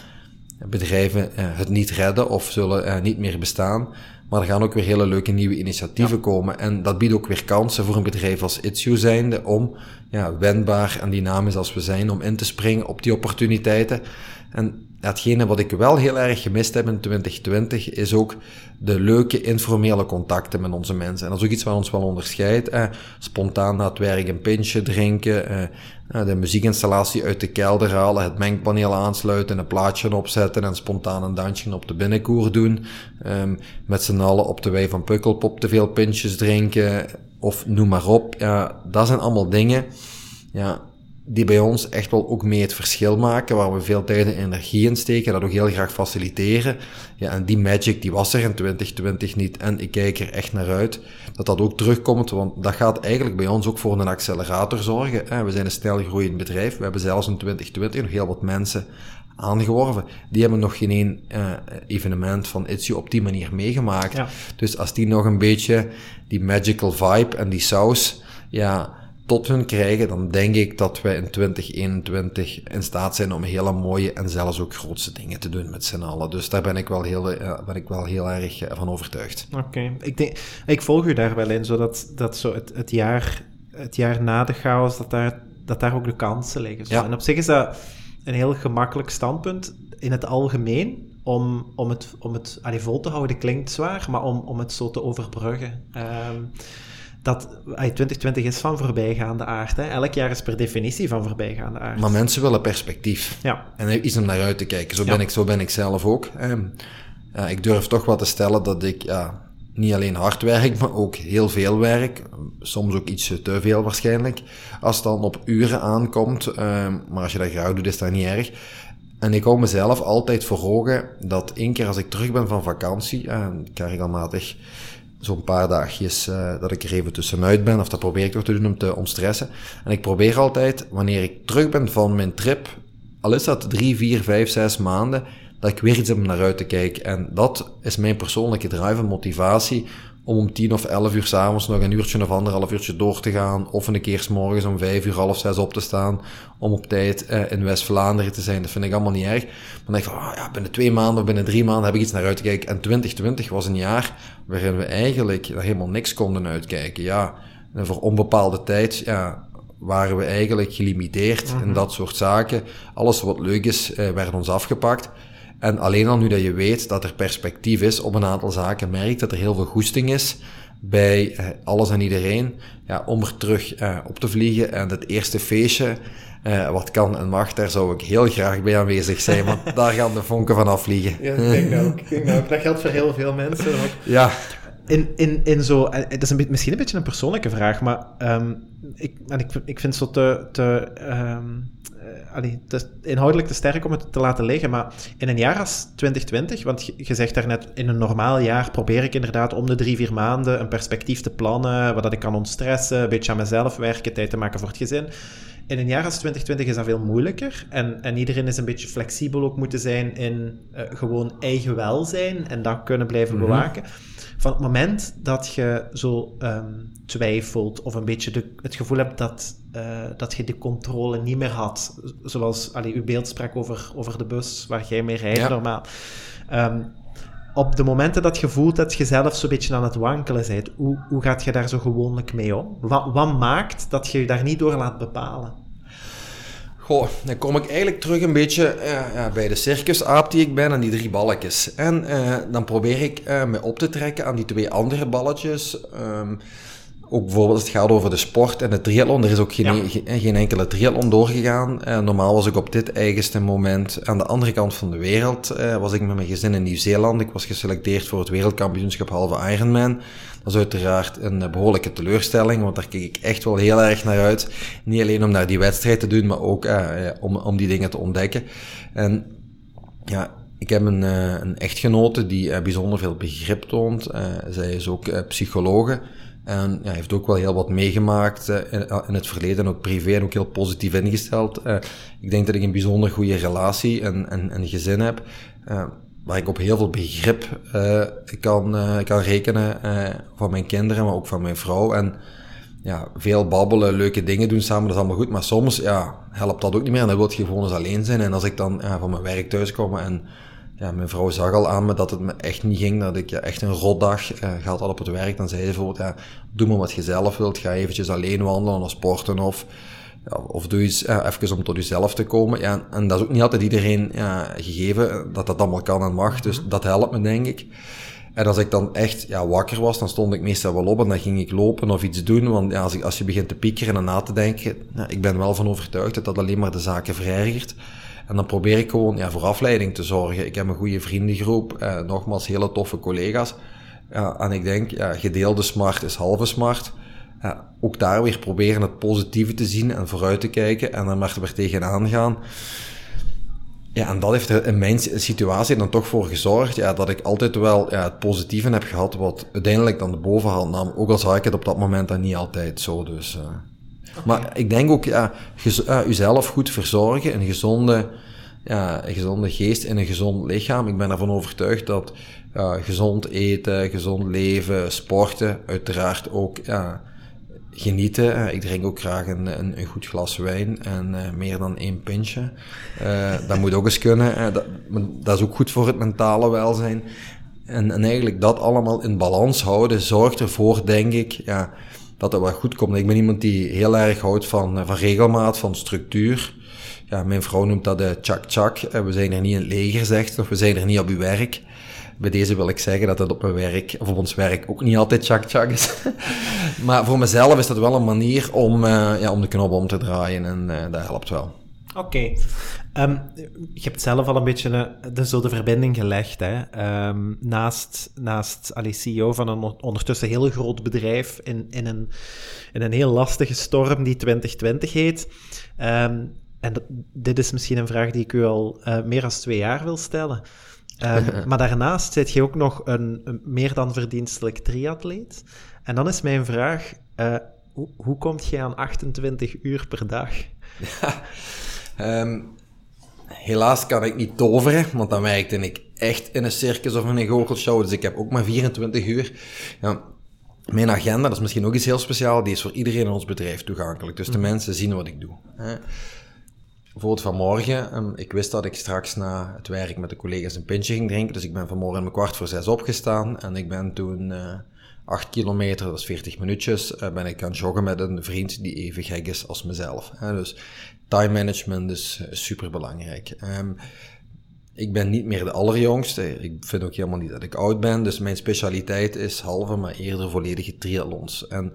bedrijven het niet redden of zullen niet meer bestaan. Maar er gaan ook weer hele leuke nieuwe initiatieven komen. En dat biedt ook weer kansen voor een bedrijf als Itsue zijnde om ja, wendbaar en dynamisch als we zijn, om in te springen op die opportuniteiten. En hetgene wat ik wel heel erg gemist heb in 2020 is ook de leuke informele contacten met onze mensen. En dat is ook iets wat ons wel onderscheidt. Eh, spontaan na het werk een pintje drinken, eh, eh, de muziekinstallatie uit de kelder halen, het mengpaneel aansluiten, een plaatje opzetten en spontaan een dansje op de binnenkoer doen. Um, met z'n allen op de wei van Pukkelpop te veel pintjes drinken, of noem maar op. Ja, dat zijn allemaal dingen. Ja, die bij ons echt wel ook mee het verschil maken, waar we veel tijd en energie in steken, dat ook heel graag faciliteren. Ja, en die magic, die was er in 2020 niet. En ik kijk er echt naar uit dat dat ook terugkomt, want dat gaat eigenlijk bij ons ook voor een accelerator zorgen. We zijn een snel groeiend bedrijf. We hebben zelfs in 2020 nog heel wat mensen aangeworven. Die hebben nog geen één uh, evenement van Itzy op die manier meegemaakt. Ja. Dus als die nog een beetje die magical vibe en die saus, ja, tot hun krijgen, dan denk ik dat wij in 2021 in staat zijn om hele mooie en zelfs ook grootste dingen te doen met z'n allen. Dus daar ben ik wel heel, uh, ben ik wel heel erg uh, van overtuigd. Oké, ik denk, ik volg u daar wel in, zodat dat zo het, het, jaar, het jaar na de chaos, dat daar, dat daar ook de kansen liggen. Zo. Ja. En op zich is dat een heel gemakkelijk standpunt in het algemeen. Om, om het, om het allee, vol te houden klinkt zwaar, maar om, om het zo te overbruggen. Um, dat 2020 is van voorbijgaande aard. Hè. Elk jaar is per definitie van voorbijgaande aard. Maar mensen willen perspectief. Ja. En iets om naar uit te kijken. Zo ben, ik, zo ben ik zelf ook. Ja, ik durf toch wel te stellen dat ik ja, niet alleen hard werk, maar ook heel veel werk. Soms ook iets te veel waarschijnlijk. Als het dan op uren aankomt. Ehm, maar als je dat graag doet, is dat niet erg. En ik hou mezelf altijd voor ogen dat één keer als ik terug ben van vakantie, en ik ga regelmatig zo'n paar dagjes uh, dat ik er even tussenuit ben, of dat probeer ik toch te doen om te ontstressen. En ik probeer altijd, wanneer ik terug ben van mijn trip, al is dat drie, vier, vijf, zes maanden, dat ik weer iets heb om naar uit te kijken. En dat is mijn persoonlijke drive en motivatie om om tien of elf uur s'avonds nog een uurtje of anderhalf uurtje door te gaan, of een keer s morgens om vijf uur, half zes op te staan, om op tijd uh, in West-Vlaanderen te zijn. Dat vind ik allemaal niet erg. Maar dan denk ik van, oh ja, binnen twee maanden of binnen drie maanden heb ik iets naar uit te kijken. En 2020 was een jaar waarin we eigenlijk naar helemaal niks konden uitkijken. Ja, en voor onbepaalde tijd, ja, waren we eigenlijk gelimiteerd mm in dat soort zaken. Alles wat leuk is, uh, werd ons afgepakt. En alleen al nu dat je weet dat er perspectief is op een aantal zaken, merkt dat er heel veel goesting is bij eh, alles en iedereen, ja, om er terug eh, op te vliegen. En het eerste feestje, eh, wat kan en mag, daar zou ik heel graag bij aanwezig zijn, want daar gaan de vonken van afvliegen. Ja, ik denk dat ook. Ik denk dat, ook. dat geldt voor heel veel mensen. Ook. Ja. In, in, in zo, het is een, misschien een beetje een persoonlijke vraag, maar um, ik, en ik, ik vind het zo te, te um, allee, het is inhoudelijk te sterk om het te laten liggen, maar in een jaar als 2020, want je zegt daarnet, in een normaal jaar probeer ik inderdaad om de drie, vier maanden een perspectief te plannen, wat ik kan ontstressen, een beetje aan mezelf werken, tijd te maken voor het gezin. In een jaar als 2020 is dat veel moeilijker en, en iedereen is een beetje flexibel ook moeten zijn in uh, gewoon eigen welzijn en dat kunnen blijven mhm. bewaken. Van het moment dat je zo um, twijfelt of een beetje de, het gevoel hebt dat, uh, dat je de controle niet meer had, zoals allee, uw beeld sprak over, over de bus waar jij mee rijdt normaal. Um, op de momenten dat je voelt dat je zelf zo'n beetje aan het wankelen bent, hoe, hoe gaat je daar zo gewoonlijk mee om? Wat, wat maakt dat je je daar niet door laat bepalen? Goh, dan kom ik eigenlijk terug een beetje ja, bij de circusaap die ik ben en die drie balletjes. En uh, dan probeer ik uh, me op te trekken aan die twee andere balletjes. Um, ook bijvoorbeeld als het gaat over de sport en de triathlon. Er is ook geen, geen, enkele triathlon doorgegaan. normaal was ik op dit eigenste moment aan de andere kant van de wereld. was ik met mijn gezin in Nieuw-Zeeland. Ik was geselecteerd voor het wereldkampioenschap halve Ironman. Dat is uiteraard een eh, behoorlijke teleurstelling, want daar kijk ik echt wel heel erg naar uit. Niet alleen om naar die wedstrijd te doen, maar ook uh, om, om die dingen te ontdekken. En ja, ik heb een, een echtgenote die bijzonder veel begrip toont. Zij is ook psychologe. En ja, heeft ook wel heel wat meegemaakt in, in, het verleden, ook privé en ook heel positief ingesteld. ik denk dat ik een bijzonder goede relatie en, en, en gezin heb waar ik op heel veel begrip kan, kan rekenen van mijn kinderen, maar ook van mijn vrouw. En ja, veel babbelen, leuke dingen doen samen, dat is allemaal goed. Maar soms ja, helpt dat ook niet meer en dan wil je gewoon eens alleen zijn. En als ik dan van mijn werk thuis kom en ja, mijn vrouw zag al aan me dat het me echt niet ging, dat ik ja, echt een rotdag uh, gehad had op het werk. Dan zei ze bijvoorbeeld, ja, doe maar wat je zelf wilt, ga eventjes alleen wandelen of sporten of ja, of doe iets ja, even om tot jezelf te komen. Ja, en dat is ook niet altijd iedereen ja, gegeven, dat dat allemaal kan en mag. Dus dat helpt me, denk ik. En als ik dan echt ja, wakker was, dan stond ik meestal wel op en dan ging ik lopen of iets doen. Want ja, als, ik, als je begint te piekeren en na te denken, ja, ik ben wel van overtuigd dat dat alleen maar de zaken verergert. En dan probeer ik gewoon ja, voor afleiding te zorgen. Ik heb een goede vriendengroep, eh, nogmaals hele toffe collega's. Ja, en ik denk, ja, gedeelde smart is halve smart. Ja, ook daar weer proberen het positieve te zien en vooruit te kijken en er maar weer tegenaan gaan. Ja, en dat heeft er in mijn situatie dan toch voor gezorgd ja, dat ik altijd wel ja, het positieve heb gehad, wat uiteindelijk dan de bovenhand nam. Ook al zag ik het op dat moment dan niet altijd zo. Dus, uh. Maar ik denk ook, ja, uzelf goed verzorgen, een gezonde, ja, een gezonde geest en een gezond lichaam. Ik ben ervan overtuigd dat gezond eten, gezond leven, sporten, uiteraard ook genieten. ik drink ook graag een, een, een goed glas wijn en uh, meer dan één pintje. Uh, dat moet ook eens kunnen. Dat, dat, is ook goed voor het mentale welzijn. En, en eigenlijk dat allemaal in balans houden zorgt ervoor, denk ik, ja, dat het wel goed komt. Ik ben iemand die heel erg houdt van, van regelmaat, van structuur. Ja, mijn vrouw noemt dat de chak-chak. We zijn er niet in het leger, zegt of we zijn er niet op uw werk. Bij deze wil ik zeggen dat het op mijn werk, of op ons werk, ook niet altijd chak-chak is. maar voor mezelf is dat wel een manier om, ja, om de knop om te draaien en uh, dat helpt wel. Oké. Um, je hebt zelf al een beetje de, zo de verbinding gelegd. Hè? Um, naast naast allee, CEO van een ondertussen heel groot bedrijf in, in, een, in een heel lastige storm die 2020 heet. Um, en dit is misschien een vraag die ik u al uh, meer dan twee jaar wil stellen. Maar daarnaast zit je ook nog een, een, meer dan verdienstelijk triatleet. En dan is mijn vraag, uh, hoe, hoe komt je aan 28 uur per dag? Ja, um, helaas kan ik niet toveren, want dan werkte ik echt in een circus of in een goochelshow, dus ik heb ook maar 24 uur. Ja, mijn agenda, dat is misschien ook iets heel speciaals, die is voor iedereen in ons bedrijf toegankelijk. Dus de mhm. mensen zien wat ik doe. Hè. Bijvoorbeeld vanmorgen, um, ik wist dat ik straks na het werk met de collega's een pintje ging drinken, dus ik ben vanmorgen om kwart voor zes opgestaan en ik ben toen uh, acht kilometer, dat is 40 minuutjes, uh, ben ik gaan joggen met een vriend die even gek is als mezelf. Hè. Dus time management is super belangrijk. Um, ik ben niet meer de allerjongste. Ik vind ook helemaal niet dat ik oud ben. Dus mijn specialiteit is halve, maar eerder volledige triathlons. En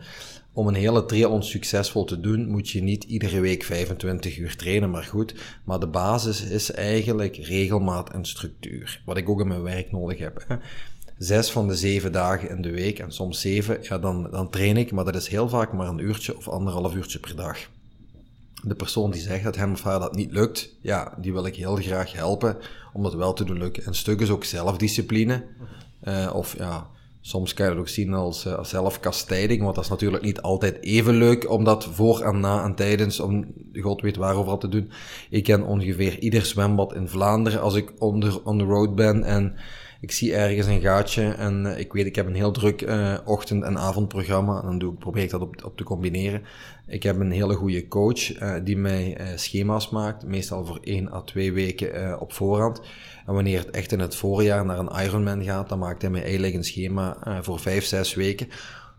om een hele triathlon succesvol te doen, moet je niet iedere week 25 uur trainen, maar goed. Maar de basis is eigenlijk regelmaat en structuur. Wat ik ook in mijn werk nodig heb. Zes van de zeven dagen in de week, en soms zeven, ja, dan, dan train ik, maar dat is heel vaak maar een uurtje of anderhalf uurtje per dag. De persoon die zegt dat hem of haar dat niet lukt, ja, die wil ik heel graag helpen om dat wel te doen lukken. Een stuk is ook zelfdiscipline. Uh, of ja, Soms kan je het ook zien als, uh, zelfkastijding, want dat is natuurlijk niet altijd even leuk om dat voor en na en tijdens, om god weet waarover te doen. Ik ken ongeveer ieder zwembad in Vlaanderen als ik onder on the road ben en ik zie ergens een gaatje en uh, ik weet ik heb een heel druk uh, ochtend- en avondprogramma en dan doe ik, probeer ik dat op, op te combineren. Ik heb een hele goede coach uh, die mij schema's maakt, meestal voor één à twee weken op voorhand. En wanneer het echt in het voorjaar naar een Ironman gaat, dan maakt hij mij eigenlijk een schema voor vijf, zes weken.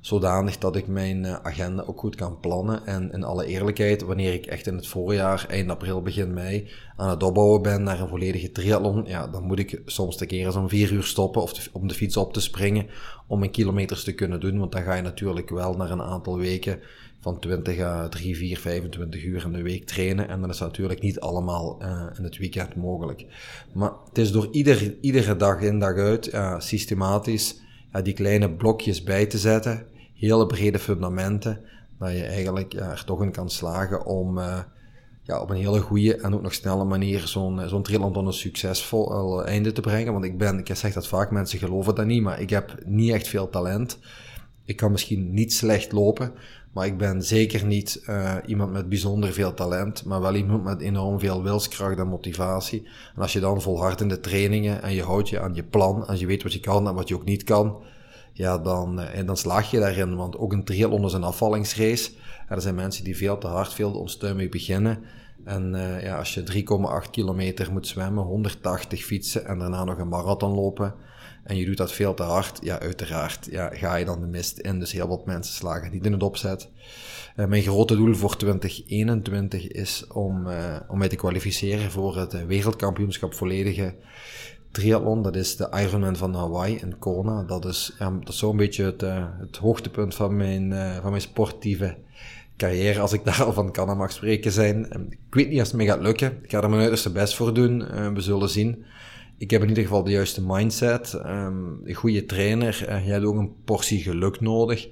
Zodanig dat ik mijn uh, agenda ook goed kan plannen. En in alle eerlijkheid, wanneer ik echt in het voorjaar, eind april, begin mei, aan het opbouwen ben naar een volledige triathlon, ja, dan moet ik soms de keer eens om vier uur stoppen of om de fiets op te springen om mijn kilometers te kunnen doen. Want dan ga je natuurlijk wel naar een aantal weken van 20 à 3, 4, 25 uur in de week trainen. En dan is dat natuurlijk niet allemaal uh, in het weekend mogelijk. Maar het is door ieder, iedere dag in, dag uit, systematisch die kleine blokjes bij te zetten, hele brede fundamenten, dat je eigenlijk ja, er toch in kan slagen om uh, ja, op een hele goede en ook nog snelle manier zo'n zo'n triathlon een succesvol einde te brengen. Want ik ben, ik zeg dat vaak, mensen geloven dat niet, maar ik heb niet echt veel talent. Ik kan misschien niet slecht lopen, maar ik ben zeker niet uh, iemand met bijzonder veel talent, maar wel iemand met enorm veel wilskracht en motivatie. En als je dan volhardt in de trainingen en je houdt je aan je plan, als je weet wat je kan en wat je ook niet kan, ja, dan, uh, en dan slaag je daarin. Want ook een triathlon is een afvallingsrace. En er zijn mensen die veel te hard, veel te onstuimig beginnen. En uh, ja, als je 3,8 kilometer moet zwemmen, 180 fietsen en daarna nog een marathon lopen, en je doet dat veel te hard, ja, uiteraard ja, ga je dan de mist in. Dus heel wat mensen slagen niet in het opzet. Uh, mijn grote doel voor 2021 is om, uh, om mij te kwalificeren voor het wereldkampioenschap volledige triathlon. Dat is de Ironman van Hawaii in Kona. Dat is, ja, dat zo'n beetje het, uh, het hoogtepunt van mijn, van mijn sportieve carrière, als ik daar al van kan mag spreken zijn. Ik weet niet of het me gaat lukken. Ik ga er mijn uiterste best voor doen. we zullen zien ik heb in ieder geval de juiste mindset, um, een goede trainer. Uh, jij hebt ook een portie geluk nodig.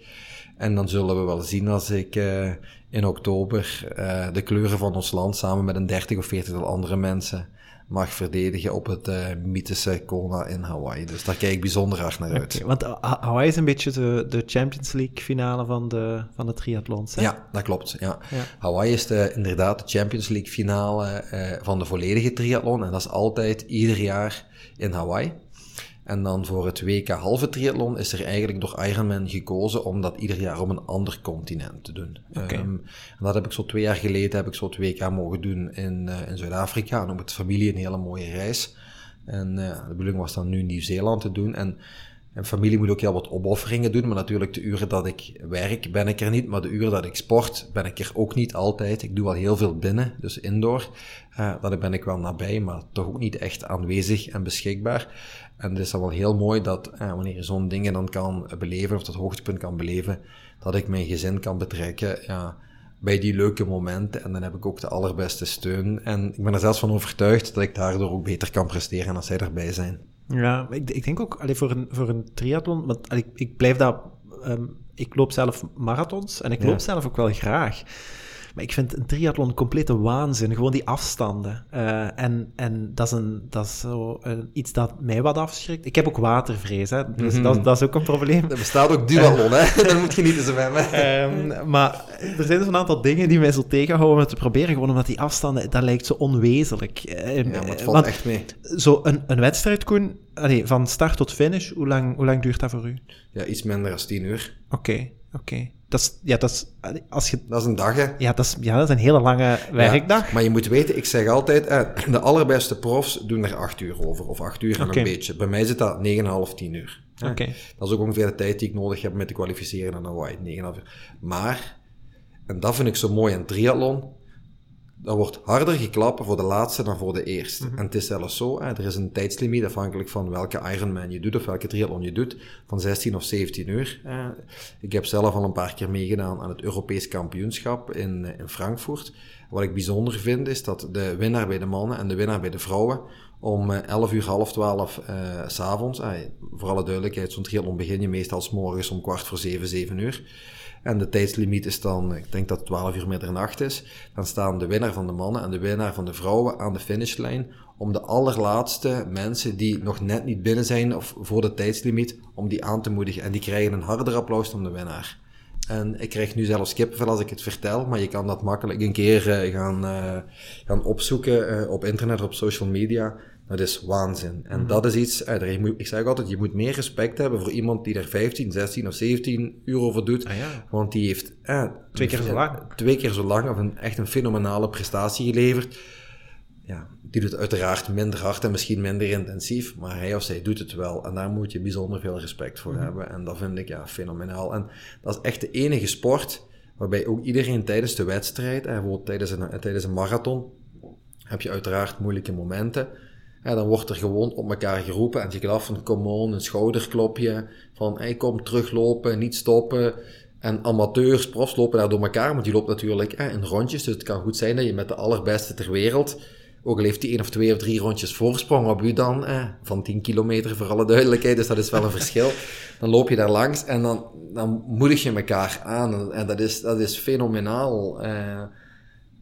En dan zullen we wel zien als ik uh, in oktober uh, de kleuren van ons land samen met een dertig of veertigtal andere mensen mag verdedigen op het uh, mythische Kona in Hawaii. Dus daar kijk ik bijzonder hard naar uit. want Hawaii is een beetje de, de Champions League finale van de, van de triathlons, hè? Ja, dat klopt. Ja. ja. Hawaii is de, inderdaad de Champions League finale uh, van de volledige triathlon. En dat is altijd ieder jaar in Hawaii. En dan voor het WK halve triathlon is er eigenlijk door Ironman gekozen om dat ieder jaar op een ander continent te doen. Okay. Um, en dat heb ik zo twee jaar geleden heb ik zo het WK mogen doen in, uh, in Zuid-Afrika. En ook met familie een hele mooie reis. En uh, de bedoeling was dan nu Nieuw-Zeeland te doen. En en familie moet ook heel wat opofferingen doen, maar natuurlijk de uren dat ik werk ben ik er niet, maar de uren dat ik sport ben ik er ook niet altijd. Ik doe wel heel veel binnen, dus indoor. Uh, daar ben ik wel nabij, maar toch ook niet echt aanwezig en beschikbaar. En het is dan wel heel mooi dat uh, wanneer je zo'n dingen dan kan beleven, of dat hoogtepunt kan beleven, dat ik mijn gezin kan betrekken ja, bij die leuke momenten. En dan heb ik ook de allerbeste steun. En ik ben er zelfs van overtuigd dat ik daardoor ook beter kan presteren als zij erbij zijn. Ja, ik, ik denk ook allee, voor, een, voor een triathlon, want allee, ik blijf dat. Um, ik loop zelf marathons en ik loop zelf ook wel graag. Maar ik vind een triathlon complete waanzin. Gewoon die afstanden. Uh, en, en dat is, een, dat is zo een, iets dat mij wat afschrikt. Ik heb ook watervrees, hè. Dus mm -hmm. dat, dat, is ook een probleem. Er bestaat ook duathlon, hè. Daar moet je niet eens bij. Um, maar er zijn dus een aantal dingen die mij zo tegenhouden om het te proberen. Gewoon omdat die afstanden, dat lijkt zo onwezenlijk. Ja, maar het valt Want, echt mee. Zo een, een wedstrijd, Koen, allee, van start tot finish, hoe lang, hoe lang duurt dat voor u? Ja, iets minder dan tien uur. Oké, okay, oké. Okay. Dat is, ja, dat is, als je... Dat is een dag, hè? Ja, dat is, ja, dat is een hele lange werkdag. Ja, maar je moet weten, ik zeg altijd, eh, de allerbeste profs doen er acht uur over, of acht uur en okay. een beetje. Bij mij zit dat 9,5, 10 uur. Oké. Okay. Dat is ook ongeveer de tijd die ik nodig heb met te kwalificeren naar Hawaii, 9,5 uur. Maar, en dat vind ik zo mooi in triathlon, dat wordt harder geklappen voor de laatste dan voor de eerste. Mm -hmm. En het is zelfs zo, hè, er is een tijdslimiet afhankelijk van welke Ironman je doet of welke triathlon je doet, van 16 of 17 uur. Uh, ik heb zelf al een paar keer meegedaan aan het Europees kampioenschap in, in Frankfurt. Wat ik bijzonder vind is dat de winnaar bij de mannen en de winnaar bij de vrouwen om 11 uur, half 12 uh, s'avonds, uh, voor alle duidelijkheid, zo'n triathlon begin je meestal s morgens om kwart voor 7, 7 uur. En de tijdslimiet is dan, ik denk dat het 12 uur middernacht is. Dan staan de winnaar van de mannen en de winnaar van de vrouwen aan de finishlijn. Om de allerlaatste mensen die nog net niet binnen zijn of voor de tijdslimiet, om die aan te moedigen. En die krijgen een harder applaus dan de winnaar. En ik krijg nu zelfs kippenvel als ik het vertel, maar je kan dat makkelijk een keer uh, gaan, uh, gaan opzoeken uh, op internet, op social media. Dat is waanzin. En mm-hmm. dat is iets, ik zeg altijd, je moet meer respect hebben voor iemand die er 15, 16 of 17 uur over doet. Ah, ja. Want die heeft eh, twee keer zo lang. Twee keer zo lang, of een, echt een fenomenale prestatie geleverd. Ja, die doet uiteraard minder hard en misschien minder intensief, maar hij of zij doet het wel. En daar moet je bijzonder veel respect voor mm-hmm. hebben. En dat vind ik ja, fenomenaal. En dat is echt de enige sport waarbij ook iedereen tijdens de wedstrijd, bijvoorbeeld tijdens een, tijdens een marathon, heb je uiteraard moeilijke momenten. Dan wordt er gewoon op elkaar geroepen en je krijgt van come on, een schouderklopje, van hey, kom teruglopen, niet stoppen. En amateurs, profs lopen daar door elkaar, want die loopt natuurlijk eh, in rondjes, dus het kan goed zijn dat je met de allerbeste ter wereld, ook al heeft die één of twee of drie rondjes voorsprong op u dan, eh, van 10 kilometer voor alle duidelijkheid, dus dat is wel een verschil. Dan loop je daar langs en dan, dan moedig je elkaar aan en dat is, dat is fenomenaal. Eh,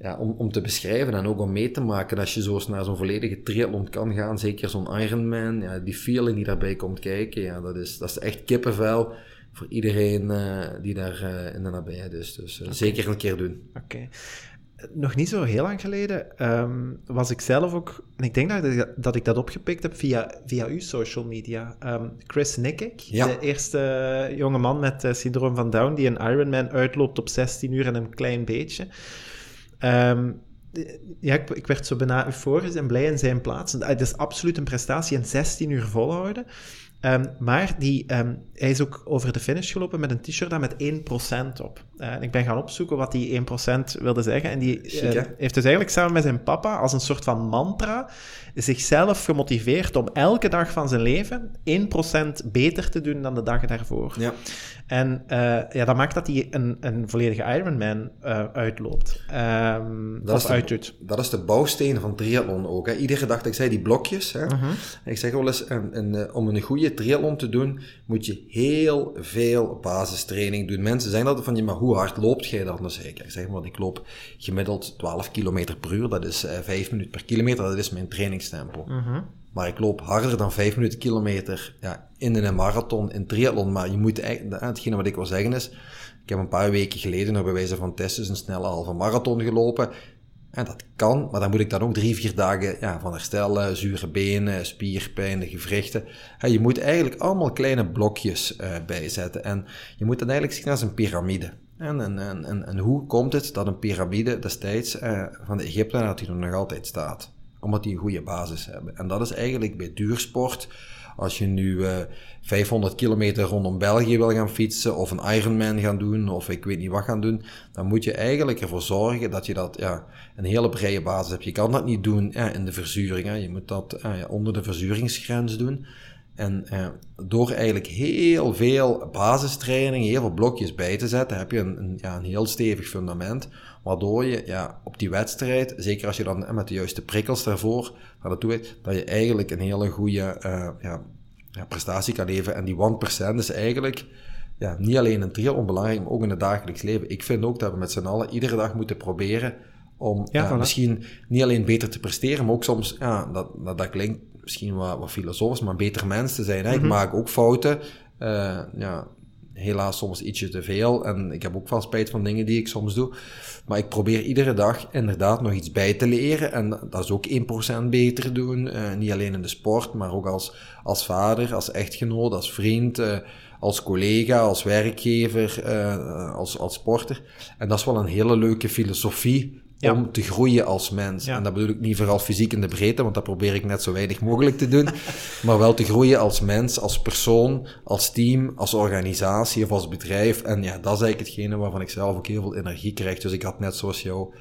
ja, om, om te beschrijven en ook om mee te maken als je zo naar zo'n volledige triathlon kan gaan, zeker zo'n Ironman, ja, die feeling die daarbij komt kijken, ja, dat is, dat is echt kippenvel voor iedereen uh, die daar uh, in de nabijheid is. Dus uh, okay. zeker een keer doen. Oké. Okay. Nog niet zo heel lang geleden um, was ik zelf ook, en ik denk dat ik, dat, ik dat opgepikt heb via, via uw social media. Um, Chris Nickek, ja. de eerste jonge man met syndroom van Down die een Ironman uitloopt op 16 uur en een klein beetje. Um, ja, ik, ik, werd zo bijna euforisch en blij in zijn plaats. Het is absoluut een prestatie en 16 uur volhouden. Ehm, maar die, ehm, hij is ook over de finish gelopen met een t-shirt daar met 1% op. Uh, ik ben gaan opzoeken wat die 1% wilde zeggen. En die uh, heeft dus eigenlijk samen met zijn papa als een soort van mantra zichzelf gemotiveerd om elke dag van zijn leven 1% beter te doen dan de dag daarvoor. Ja. En uh, ja, dat maakt dat hij een, een volledige Ironman uitloopt. Um, dat, is de, uitdoet. dat is de bouwsteen van triathlon ook. Hè. Iedere dag, ik zei die blokjes. Hè. Mhm. Ik zeg wel eens, een, een, om een goede triathlon te doen, moet je heel veel basistraining doen. Mensen zeggen altijd van, ja, maar hoe hard loopt jij dan? Dan zeg ik, zeg maar, ik loop gemiddeld 12 km per uur. Dat is uh, 5 minuten per kilometer. Dat is mijn trainingstempo. Mhm. Maar ik loop harder dan 5 minuten kilometer ja, in een marathon, in triathlon. Maar je moet eigenlijk, hetgene wat ik wil zeggen is, ik heb een paar weken geleden nog bij wijze van testen een snelle halve marathon gelopen. En dat kan, maar dan moet ik dan ook drie, vier dagen ja, van herstellen, zure benen, spierpijn, gewrichten. Je moet eigenlijk allemaal kleine blokjes uh, bijzetten. En je moet dan eigenlijk zien als een piramide. En, en, en, en, hoe komt het dat een piramide destijds uh, van de Egyptenaren die nog altijd staat? Omdat die een goede basis hebben. En dat is eigenlijk bij duursport. Als je nu uh, 500 kilometer rondom België wil gaan fietsen, of een Ironman gaan doen, of ik weet niet wat gaan doen, dan moet je eigenlijk ervoor zorgen dat je dat ja, een hele breie basis hebt. Je kan dat niet doen ja, in de verzuring. Hè. Je moet dat uh, onder de verzuringsgrens doen. En uh, door eigenlijk heel veel basistraining, heel veel blokjes bij te zetten, heb je een, een, ja, een heel stevig fundament. Waardoor je ja, op die wedstrijd, zeker als je dan met de juiste prikkels daarvoor naar naartoe weet, dat je eigenlijk een hele goede uh, ja, ja, prestatie kan leveren. En die 1% is eigenlijk ja, niet alleen in triathlon belangrijk, maar ook in het dagelijks leven. Ik vind ook dat we met z'n allen iedere dag moeten proberen om Ja, voilà. misschien niet alleen beter te presteren, maar ook soms, ja, dat, dat, dat klinkt misschien wat, wat filosofisch, maar beter mens te zijn. Hè? Ik maak ook fouten. Eh, ja, helaas soms ietsje te veel. En ik heb ook wel spijt van dingen die ik soms doe. Maar ik probeer iedere dag inderdaad nog iets bij te leren. En dat is ook 1% beter doen. Uh, niet alleen in de sport, maar ook als, als vader, als echtgenoot, als vriend, uh, als collega, als werkgever, uh, als, als sporter. En dat is wel een hele leuke filosofie Ja. om te groeien als mens. Ja. En dat bedoel ik niet vooral fysiek in de breedte, want dat probeer ik net zo weinig mogelijk te doen. maar wel te groeien als mens, als persoon, als team, als organisatie of als bedrijf. En ja, dat is eigenlijk hetgene waarvan ik zelf ook heel veel energie krijg. Dus ik had net zoals jou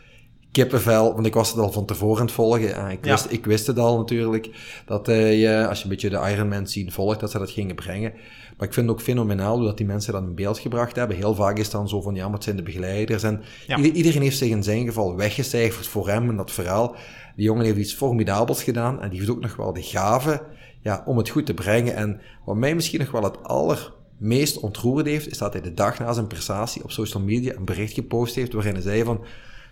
kippenvel, want ik was het al van tevoren aan het volgen. Ja, ik, Ja. wist, ik wist het al natuurlijk, dat eh, je, als je een beetje de Ironman scene volgt, dat ze dat gingen brengen. Maar ik vind het ook fenomenaal dat die mensen dat in beeld gebracht hebben. Heel vaak is het dan zo van, ja, maar het zijn de begeleiders. En Ja. iedereen heeft zich in zijn geval weggecijferd voor hem in dat verhaal. Die jongen heeft iets formidabels gedaan en die heeft ook nog wel de gave ja, om het goed te brengen. En wat mij misschien nog wel het allermeest ontroerd heeft, is dat hij de dag na zijn prestatie op social media een bericht gepost heeft waarin hij zei van,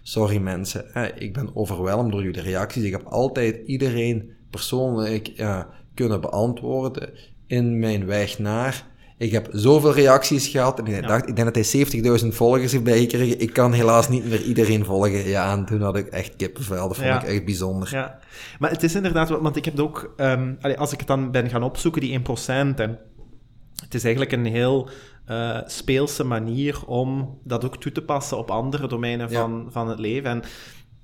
sorry mensen, hè, ik ben overweldigd door jullie reacties. Ik heb altijd iedereen persoonlijk kunnen beantwoorden in mijn weg naar. Ik heb zoveel reacties gehad en ik Ja. dacht, ik denk dat hij 70.000 volgers heeft bijgekregen. Ik kan helaas niet meer iedereen volgen. Ja, en toen had ik echt kippenvel. Dat vond Ja. ik echt bijzonder. Ja, maar het is inderdaad, want ik heb het ook, ehm, als ik het dan ben gaan opzoeken, die 1%, en het is eigenlijk een heel eh, speelse manier om dat ook toe te passen op andere domeinen Ja. van, van het leven. En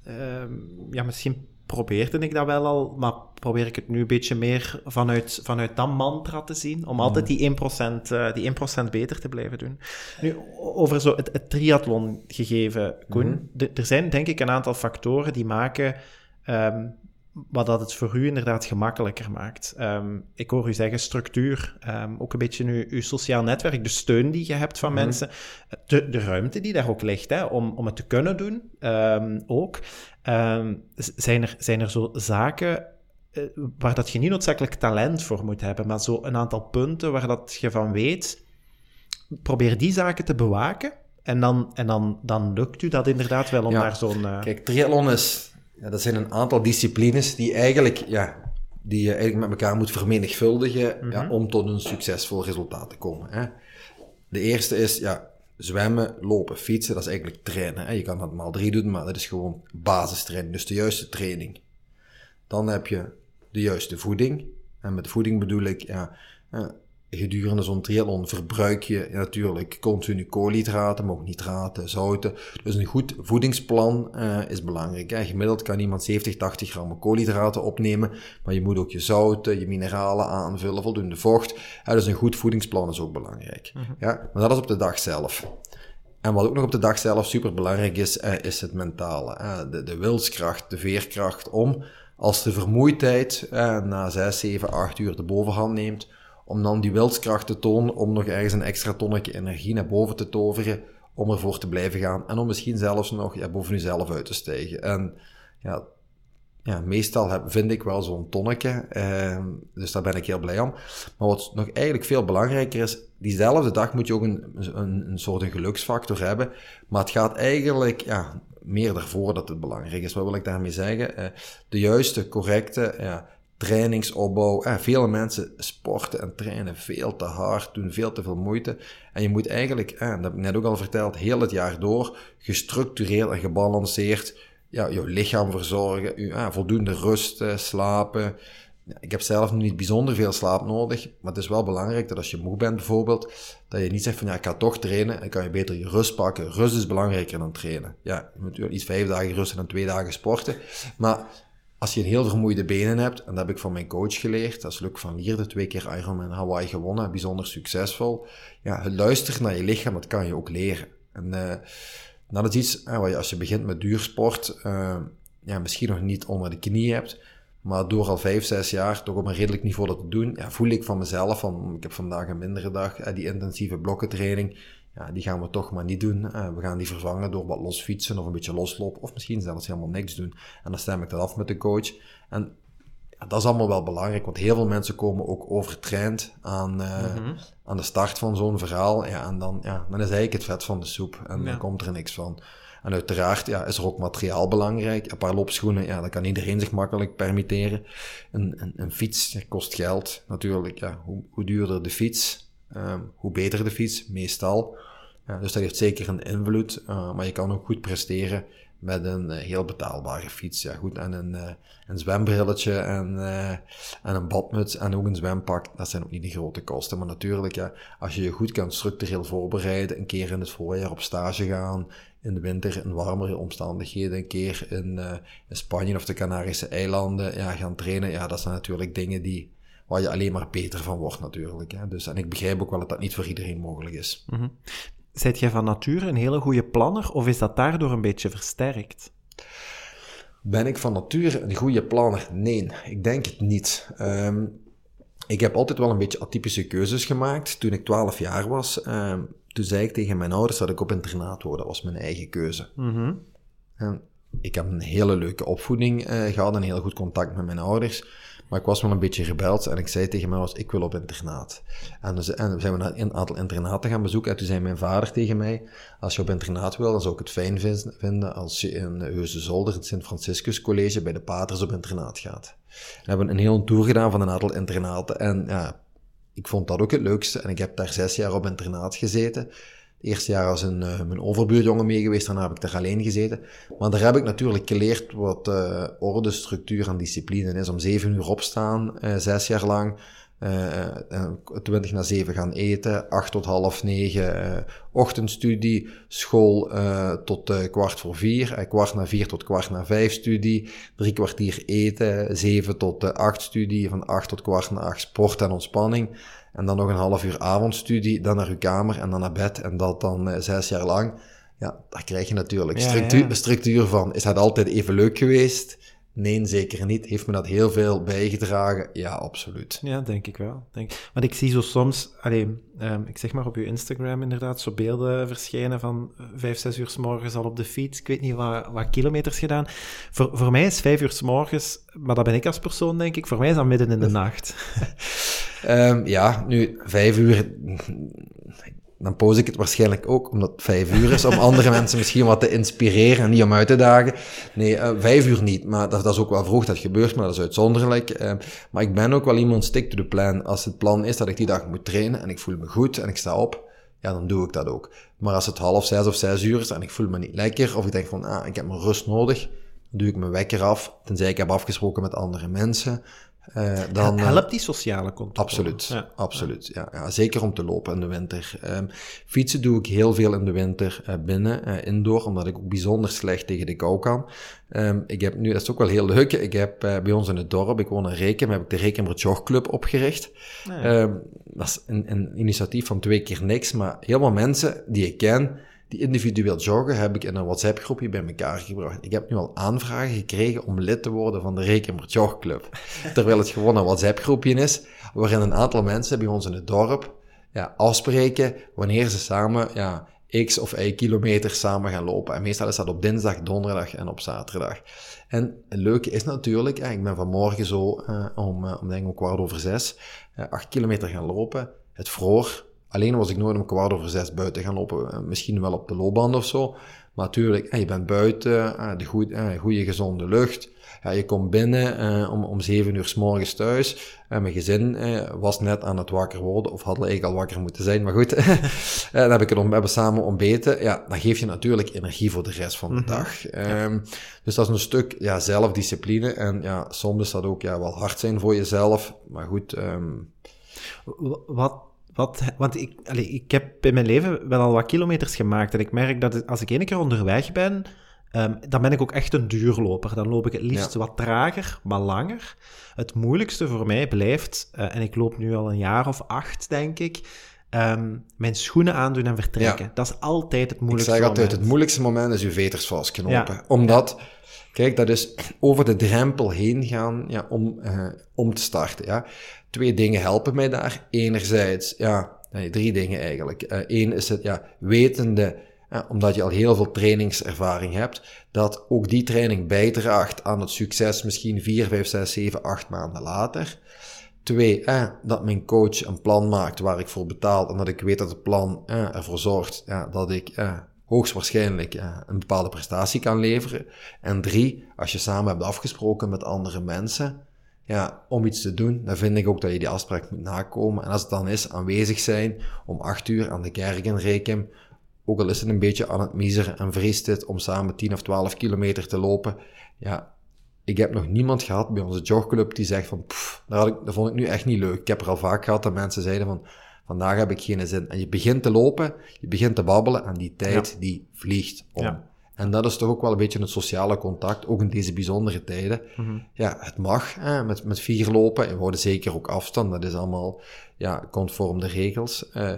ehm, ja, misschien probeerde ik dat wel al, maar probeer ik het nu een beetje meer vanuit, vanuit dat mantra te zien, om altijd die 1%, eh, die 1% beter te blijven doen. Nu, over zo het, het triathlon gegeven, Koen, d- er zijn denk ik een aantal factoren die maken ehm, wat dat het voor u inderdaad gemakkelijker maakt. Ehm, ik hoor u zeggen structuur, ehm, ook een beetje uw, uw sociaal netwerk, de steun die je hebt van mensen, de, de ruimte die daar ook ligt hè, om, om het te kunnen doen ook. Ehm, zijn, er, zijn er zo zaken eh, waar dat je niet noodzakelijk talent voor moet hebben, maar zo een aantal punten waar dat je van weet, probeer die zaken te bewaken en dan, en dan, dan lukt u dat inderdaad wel om Ja. daar zo'n... eh, Kijk, triathlon is, ja, dat zijn een aantal disciplines die eigenlijk, ja, die je eigenlijk met elkaar moet vermenigvuldigen ja, om tot een succesvol resultaat te komen. Hè. De eerste is, ja, zwemmen, lopen, fietsen, dat is eigenlijk trainen. Hè. Je kan dat maal drie doen, maar dat is gewoon basistraining, dus de juiste training. Dan heb je de juiste voeding. En met voeding bedoel ik, ja, eh, gedurende zo'n triathlon verbruik je natuurlijk continu koolhydraten, maar ook nitraten, zouten. Dus een goed voedingsplan uh, is belangrijk. Hè. Gemiddeld kan iemand 70, 80 gram koolhydraten opnemen, maar je moet ook je zouten, je mineralen aanvullen, voldoende vocht. dus een goed voedingsplan is ook belangrijk. Mhm. ja, maar dat is op de dag zelf. En wat ook nog op de dag zelf super belangrijk is, uh, is het mentale. De, de wilskracht, de veerkracht om, als de vermoeidheid uh, na 6, 7, 8 uur de bovenhand neemt, om dan die wilskracht te tonen om nog ergens een extra tonnetje energie naar boven te toveren, om ervoor te blijven gaan en om misschien zelfs nog ja, boven jezelf uit te stijgen. En ja, ja, meestal heb, vind ik wel zo'n tonnetje, eh, dus daar ben ik heel blij om. Maar wat nog eigenlijk veel belangrijker is, diezelfde dag moet je ook een, een, een soort een geluksfactor hebben, maar het gaat eigenlijk ja, meer ervoor dat het belangrijk is. Wat wil ik daarmee zeggen? Eh, de juiste, correcte ja, trainingsopbouw. Eh, vele mensen sporten en trainen veel te hard, doen veel te veel moeite. En je moet eigenlijk, eh, dat heb ik net ook al verteld, heel het jaar door gestructureerd en gebalanceerd je lichaam verzorgen, eh, voldoende rust, slapen. Ik heb zelf niet bijzonder veel slaap nodig, maar het is wel belangrijk dat als je moe bent bijvoorbeeld, dat je niet zegt van ja, ik ga toch trainen, dan kan je beter je rust pakken. Rust is belangrijker dan trainen. Ja, je moet iets vijf dagen rusten en twee dagen sporten, maar als je een heel vermoeide benen hebt, en dat heb ik van mijn coach geleerd, dat is Luc van Lierde, twee keer Ironman Hawaii gewonnen, bijzonder succesvol. Ja, het luisteren naar je lichaam, dat kan je ook leren. En uh, dat is iets uh, als je begint met duursport, uh, ja, misschien nog niet onder de knie hebt, maar door al vijf, zes jaar toch op een redelijk niveau dat te doen, ja, voel ik van mezelf, van ik heb vandaag een mindere dag, die intensieve blokkentraining, ja, die gaan we toch maar niet doen. Uh, we gaan die vervangen door wat los fietsen of een beetje loslopen of misschien zelfs helemaal niks doen. En dan stem ik dat af met de coach. En ja, dat is allemaal wel belangrijk, want heel veel mensen komen ook overtraind aan, uh, mm -hmm. aan de start van zo'n verhaal. Ja, en dan, ja, dan is eigenlijk het vet van de soep en ja. dan komt er niks van. En uiteraard ja, is er ook materiaal belangrijk. Een paar loopschoenen, ja, dat kan iedereen zich makkelijk permitteren. Een, een, een fiets kost geld natuurlijk. Ja, hoe, hoe duurder de fiets, um, hoe beter de fiets, meestal. Dus dat heeft zeker een invloed, uh, maar je kan ook goed presteren met een uh, heel betaalbare fiets. Ja, goed, en een, uh, een zwembrilletje en, en een badmuts en ook een zwempak, dat zijn ook niet de grote kosten. Maar natuurlijk, ja, als je je goed kan structureel voorbereiden, een keer in het voorjaar op stage gaan, in de winter in warmere omstandigheden, een keer in, in Spanje of de Canarische eilanden ja, gaan trainen, ja, dat zijn natuurlijk dingen die waar je alleen maar beter van wordt natuurlijk. Hè. Dus, en ik begrijp ook wel dat dat niet voor iedereen mogelijk is. -hmm. Zijt jij van nature een hele goede planner of is dat daardoor een beetje versterkt? Ben ik van nature een goede planner? Nee, ik denk het niet. Um, ik heb altijd wel een beetje atypische keuzes gemaakt. Toen ik 12 jaar was, um, toen zei ik tegen mijn ouders dat ik op internaat wou. Dat was mijn eigen keuze. Mm -hmm. En ik heb een hele leuke opvoeding uh, gehad, een heel goed contact met mijn ouders. Maar ik was wel een beetje gebeld en ik zei tegen mij, ik wil op internaat. En, dus, zijn we naar een aantal internaten gaan bezoeken. En toen zei mijn vader tegen mij, als je op internaat wil, dan zou ik het fijn vinden als je in Heuse Zolder, het Sint-Franciscus College, bij de paters op internaat gaat. We hebben een hele tour gedaan van een aantal internaten. En ja, ik vond dat ook het leukste. En ik heb daar zes jaar op internaat gezeten eerste jaar als een, uh, mijn overbuurjongen mee geweest, daarna heb ik daar alleen gezeten. Maar daar heb ik natuurlijk geleerd wat uh, orde, structuur en discipline is. Om zeven uur opstaan, uh, zes jaar lang. twintig na zeven gaan eten, acht tot half negen ochtendstudie, school tot kwart voor vier, kwart na vier tot kwart na vijf studie, drie kwartier eten, zeven tot acht studie, van acht tot kwart na acht sport en ontspanning. En dan nog een half uur avondstudie, dan naar uw kamer en dan naar bed. En dat dan uh, zes jaar lang. Ja, daar krijg je natuurlijk ja, structuur, ja. structuur van. Is dat altijd even leuk geweest? Nee, zeker niet. Heeft me dat heel veel bijgedragen? Ja, absoluut. Ja, denk ik wel. Denk... Want ik zie zo soms, alleen, um, ik zeg maar op uw Instagram inderdaad, zo beelden verschijnen van vijf, zes uur s morgens al op de fiets. Ik weet niet wat, wat kilometers gedaan. Voor, voor mij is vijf uur s morgens, maar dat ben ik als persoon, denk ik, voor mij is dat midden in de nacht. um, ja, nu, vijf uur dan pose ik het waarschijnlijk ook omdat het vijf uur is, om andere mensen misschien wat te inspireren en niet om uit te dagen. Nee, uh, vijf uur niet, maar dat, dat, is ook wel vroeg dat gebeurt, maar dat is uitzonderlijk. Uh, maar ik ben ook wel iemand stick to the plan. Als het plan is dat ik die dag moet trainen en ik voel me goed en ik sta op, ja, dan doe ik dat ook. Maar als het half zes of zes uur is en ik voel me niet lekker, of ik denk van, ah, ik heb mijn rust nodig, dan doe ik mijn wekker af, tenzij ik heb afgesproken met andere mensen. Uh, dan, Helpt die sociale controle? Absoluut, ja. absoluut. Ja. ja. zeker om te lopen in de winter. Um, fietsen doe ik heel veel in de winter uh, binnen, uh, indoor, omdat ik ook bijzonder slecht tegen de kou kan. Um, ik heb nu, dat is ook wel heel leuk, ik heb bij ons in het dorp, ik woon in Rekem, heb ik de Rekemer Jogclub opgericht. Ja. Um, dat is een, een, initiatief van twee keer niks, maar heel veel mensen die ik ken, die individueel joggen heb ik in een WhatsApp-groepje bij elkaar gebracht. Ik heb nu al aanvragen gekregen om lid te worden van de Rekemer Jogclub. Terwijl het gewoon een WhatsApp-groepje is, waarin een aantal mensen bij ons in het dorp ja, afspreken wanneer ze samen ja, x of y kilometer samen gaan lopen. En meestal is dat op dinsdag, donderdag en op zaterdag. En het leuke is natuurlijk, ik ben vanmorgen zo uh, om, uh, om denk ik om kwart over zes, uh, acht kilometer gaan lopen. Het vroor, Alleen was ik nooit om kwart over zes buiten gaan lopen. Eh, misschien wel op de loopband of zo. Maar natuurlijk, eh, je bent buiten, eh, de goede, goede gezonde lucht. Je komt binnen om, om zeven uur s morgens thuis. En mijn gezin was net aan het wakker worden, of hadden eigenlijk al wakker moeten zijn, maar goed. dan heb ik het om, hebben samen ontbeten. Ja, dan geef je natuurlijk energie voor de rest van de mhm. dag. Um, dus dat is een stuk ja, zelfdiscipline. En ja, soms is dat ook ja, wel hard zijn voor jezelf. Maar goed. Um... Wat wat, want ik, allez, ik heb in mijn leven wel al wat kilometers gemaakt. En ik merk dat als ik één keer onderweg ben, um, dan ben ik ook echt een duurloper. Dan loop ik het liefst wat trager, maar langer. Het moeilijkste voor mij blijft, uh, en ik loop nu al een jaar of acht, denk ik, um, mijn schoenen aandoen en vertrekken. Ja. Dat is altijd het moeilijkste moment. Ik zeg altijd, het moeilijkste moment is je veters vastknopen. Ja. Omdat... Kijk, dat is over de drempel heen gaan ja, om, uh, om te starten. Ja. Twee dingen helpen mij daar. Enerzijds, ja, nee, drie dingen eigenlijk. Eén uh, is het ja, wetende, omdat je al heel veel trainingservaring hebt, dat ook die training bijdraagt aan het succes misschien 4, 5, 6, 7, 8 maanden later. Twee, eh, dat mijn coach een plan maakt waar ik voor betaal en dat ik weet dat het plan eh, ervoor zorgt dat ik eh, hoogstwaarschijnlijk ja, een bepaalde prestatie kan leveren. En drie, als je samen hebt afgesproken met andere mensen, ja, om iets te doen, dan vind ik ook dat je die afspraak moet nakomen. En als het dan is aanwezig zijn om acht uur aan de kerk in Rekem, ook al is het een beetje aan het miseren en vriest het om samen 10 of 12 kilometer te lopen, ja, ik heb nog niemand gehad bij onze jogclub die zegt van, pff, dat, ik, dat vond ik nu echt niet leuk. Ik heb er al vaak gehad dat mensen zeiden van, vandaag heb ik geen zin. En je begint te lopen, je begint te babbelen en die tijd die vliegt om. Ja. En dat is toch ook wel een beetje het sociale contact, ook in deze bijzondere tijden. Mm Ja, het mag, hè, met, met vier lopen. En we houden zeker ook afstand, dat is allemaal ja, conform de regels. Uh,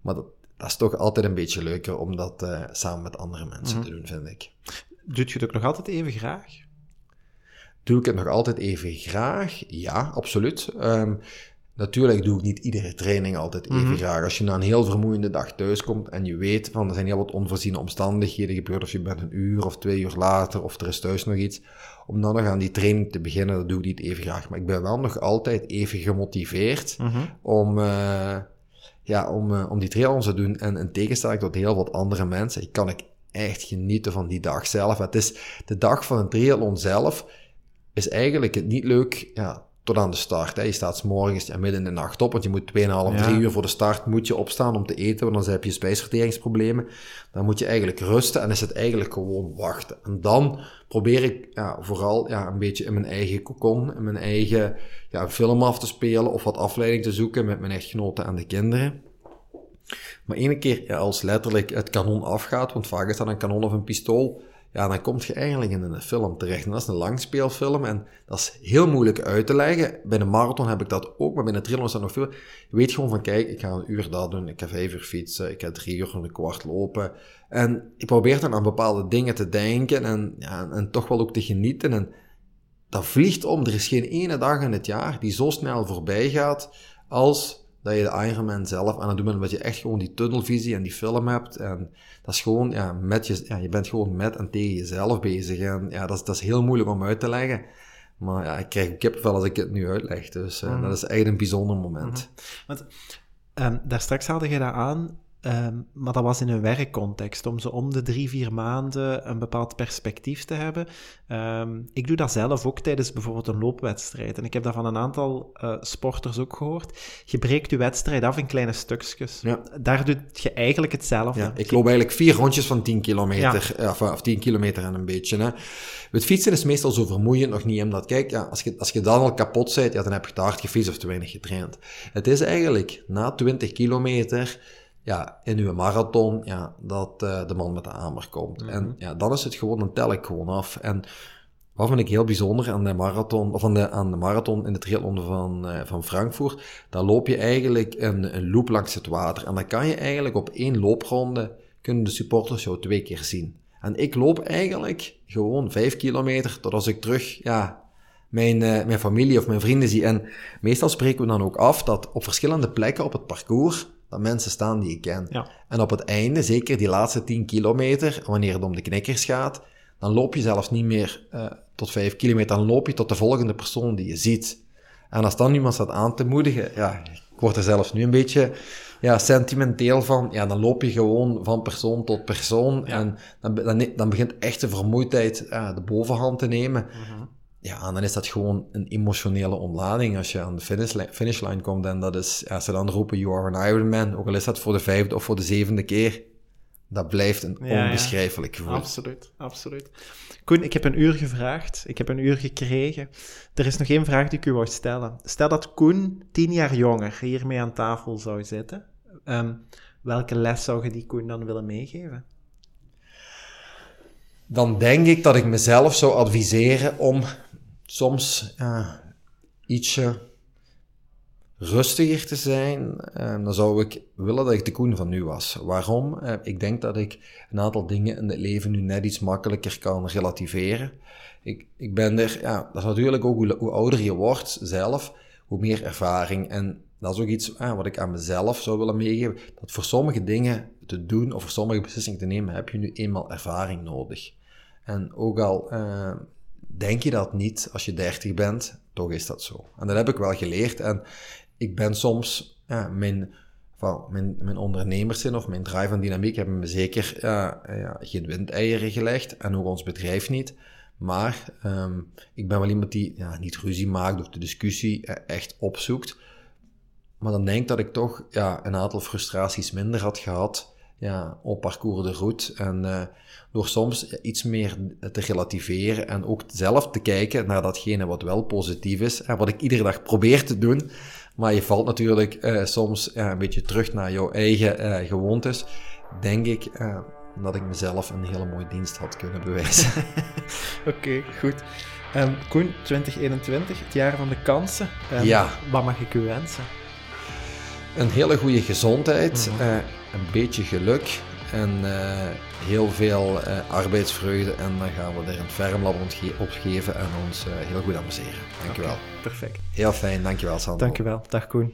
maar dat, dat, is toch altijd een beetje leuker om dat uh, samen met andere mensen mm te doen, vind ik. Doet je het ook nog altijd even graag? Doe ik het nog altijd even graag? Ja, absoluut. Um, Natuurlijk doe ik niet iedere training altijd even mhm. graag. Als je na een heel vermoeiende dag thuiskomt en je weet van er zijn heel wat onvoorziene omstandigheden gebeurd, of je bent een uur of twee uur later, of er is thuis nog iets, om dan nog aan die training te beginnen, dat doe ik niet even graag. Maar ik ben wel nog altijd even gemotiveerd mhm. om, uh, ja, om, uh, om die trail te doen. En in tegenstelling tot heel wat andere mensen, ik kan ik echt genieten van die dag zelf. Het is de dag van een triathlon zelf, is eigenlijk het niet leuk, ja, tot aan de start. Hè. Je staat s morgens en midden in de nacht op, want je moet 2,5, ja. 3 uur voor de start moet je opstaan om te eten, want anders heb je spijsverteringsproblemen. Dan moet je eigenlijk rusten en is het eigenlijk gewoon wachten. En dan probeer ik ja, vooral ja, een beetje in mijn eigen cocon, in mijn eigen ja, film af te spelen of wat afleiding te zoeken met mijn echtgenoten en de kinderen. Maar ene keer ja, als letterlijk het kanon afgaat, want vaak is dat een kanon of een pistool, ja, dan kom je eigenlijk in een film terecht. En dat is een langspeelfilm en dat is heel moeilijk uit te leggen. Bij een marathon heb ik dat ook, maar bij een triathlon is dat nog veel. Je weet gewoon van, kijk, ik ga een uur dat doen, ik ga vijf uur fietsen, ik ga drie uur en een kwart lopen. En ik probeer dan aan bepaalde dingen te denken en, ja, en toch wel ook te genieten. En dat vliegt om. Er is geen ene dag in het jaar die zo snel voorbij gaat als dat je de Ironman zelf aan het doen bent, omdat je echt gewoon die tunnelvisie en die film hebt. En dat is gewoon, ja, met je, ja, je bent gewoon met en tegen jezelf bezig. En ja, dat is, dat is heel moeilijk om uit te leggen. Maar ja, ik krijg kippenvel als ik het nu uitleg. Dus uh, dat is echt een bijzonder moment. Mm Want um, daar straks haalde je dat aan, Ehm, maar dat was in een werkcontext, om ze om de drie, vier maanden een bepaald perspectief te hebben. Ehm, ik doe dat zelf ook tijdens bijvoorbeeld een loopwedstrijd. En ik heb dat van een aantal uh, sporters ook gehoord. Je breekt je wedstrijd af in kleine stukjes. Ja. Daar doe je eigenlijk hetzelfde. Ja, ik loop eigenlijk vier rondjes van 10 kilometer, ja. of, of 10 kilometer en een beetje. Hè. Het fietsen is meestal zo vermoeiend nog niet, omdat kijk, ja, als, je, als je dan al kapot bent, ja, dan heb je te hard gefietst of te weinig getraind. Het is eigenlijk na 20 kilometer ja, in uw marathon, ja, dat uh, de man met de hamer komt. Mm -hmm. En ja, dan is het gewoon, dan tel ik gewoon af. En wat vind ik heel bijzonder aan de marathon, of aan de, aan de marathon in de triathlon van, uh, van Frankfurt, dan loop je eigenlijk een, een loop langs het water. En dan kan je eigenlijk op één loopronde, kunnen de supporters jou twee keer zien. En ik loop eigenlijk gewoon vijf kilometer, tot als ik terug, ja, mijn, uh, mijn familie of mijn vrienden zie. En meestal spreken we dan ook af dat op verschillende plekken op het parcours dat mensen staan die ik ken. Ja. En op het einde, zeker die laatste 10 kilometer, wanneer het om de knikkers gaat, dan loop je zelfs niet meer uh, tot 5 kilometer, dan loop je tot de volgende persoon die je ziet. En als dan iemand staat aan te moedigen, ja, ik word er zelfs nu een beetje ja, sentimenteel van, ja, dan loop je gewoon van persoon tot persoon ja. en dan, dan, dan begint echt de vermoeidheid uh, de bovenhand te nemen. Mm -hmm. Ja, en dan is dat gewoon een emotionele ontlading als je aan de finishline, finishline komt. En dat is, als ze dan roepen, you are an Ironman, ook al is dat voor de vijfde of voor de zevende keer, dat blijft een ja, onbeschrijfelijk gevoel. Absoluut, absoluut. Koen, ik heb een uur gevraagd, ik heb een uur gekregen. Er is nog één vraag die ik u wou stellen. Stel dat Koen tien jaar jonger hiermee aan tafel zou zitten. Um, welke les zou je die Koen dan willen meegeven? Dan denk ik dat ik mezelf zou adviseren om soms ietsje rustiger te zijn, eh, dan zou ik willen dat ik de Koen van nu was. Waarom? Eh, ik denk dat ik een aantal dingen in het leven nu net iets makkelijker kan relativeren. Ik, ik ben er, ja, dat is natuurlijk ook hoe, ouder je wordt zelf, hoe meer ervaring. En dat is ook iets wat ik aan mezelf zou willen meegeven. Dat voor sommige dingen te doen of voor sommige beslissingen te nemen, heb je nu eenmaal ervaring nodig. En ook al uh, denk je dat niet als je 30 bent, toch is dat zo. En dat heb ik wel geleerd. En ik ben soms, ja, mijn, van mijn, mijn ondernemerszin of mijn drive en dynamiek hebben me zeker ja, ja, geen windeieren gelegd. En ook ons bedrijf niet. Maar um, ik ben wel iemand die ja, niet ruzie maakt of de discussie echt opzoekt. Maar dan denk ik dat ik toch ja, een aantal frustraties minder had gehad ja, op parcours de route. En uh, door soms iets meer te relativeren en ook zelf te kijken naar datgene wat wel positief is. En wat ik iedere dag probeer te doen. Maar je valt natuurlijk uh, soms uh, een beetje terug naar jouw eigen gewoontes. Denk ik dat ik mezelf een hele mooie dienst had kunnen bewijzen. Oké, okay, goed. Um, Koen, 2021, het jaar van de kansen. Um, ja. Wat mag ik u wensen? Een hele goede gezondheid. Mm -hmm een beetje geluk en uh, heel veel uh, arbeidsvreugde. En dan gaan we er een fermlab op geven en ons heel goed amuseren. Dankjewel. Okay, perfect. Heel fijn, dankjewel Sander. Dankjewel. Dag Koen.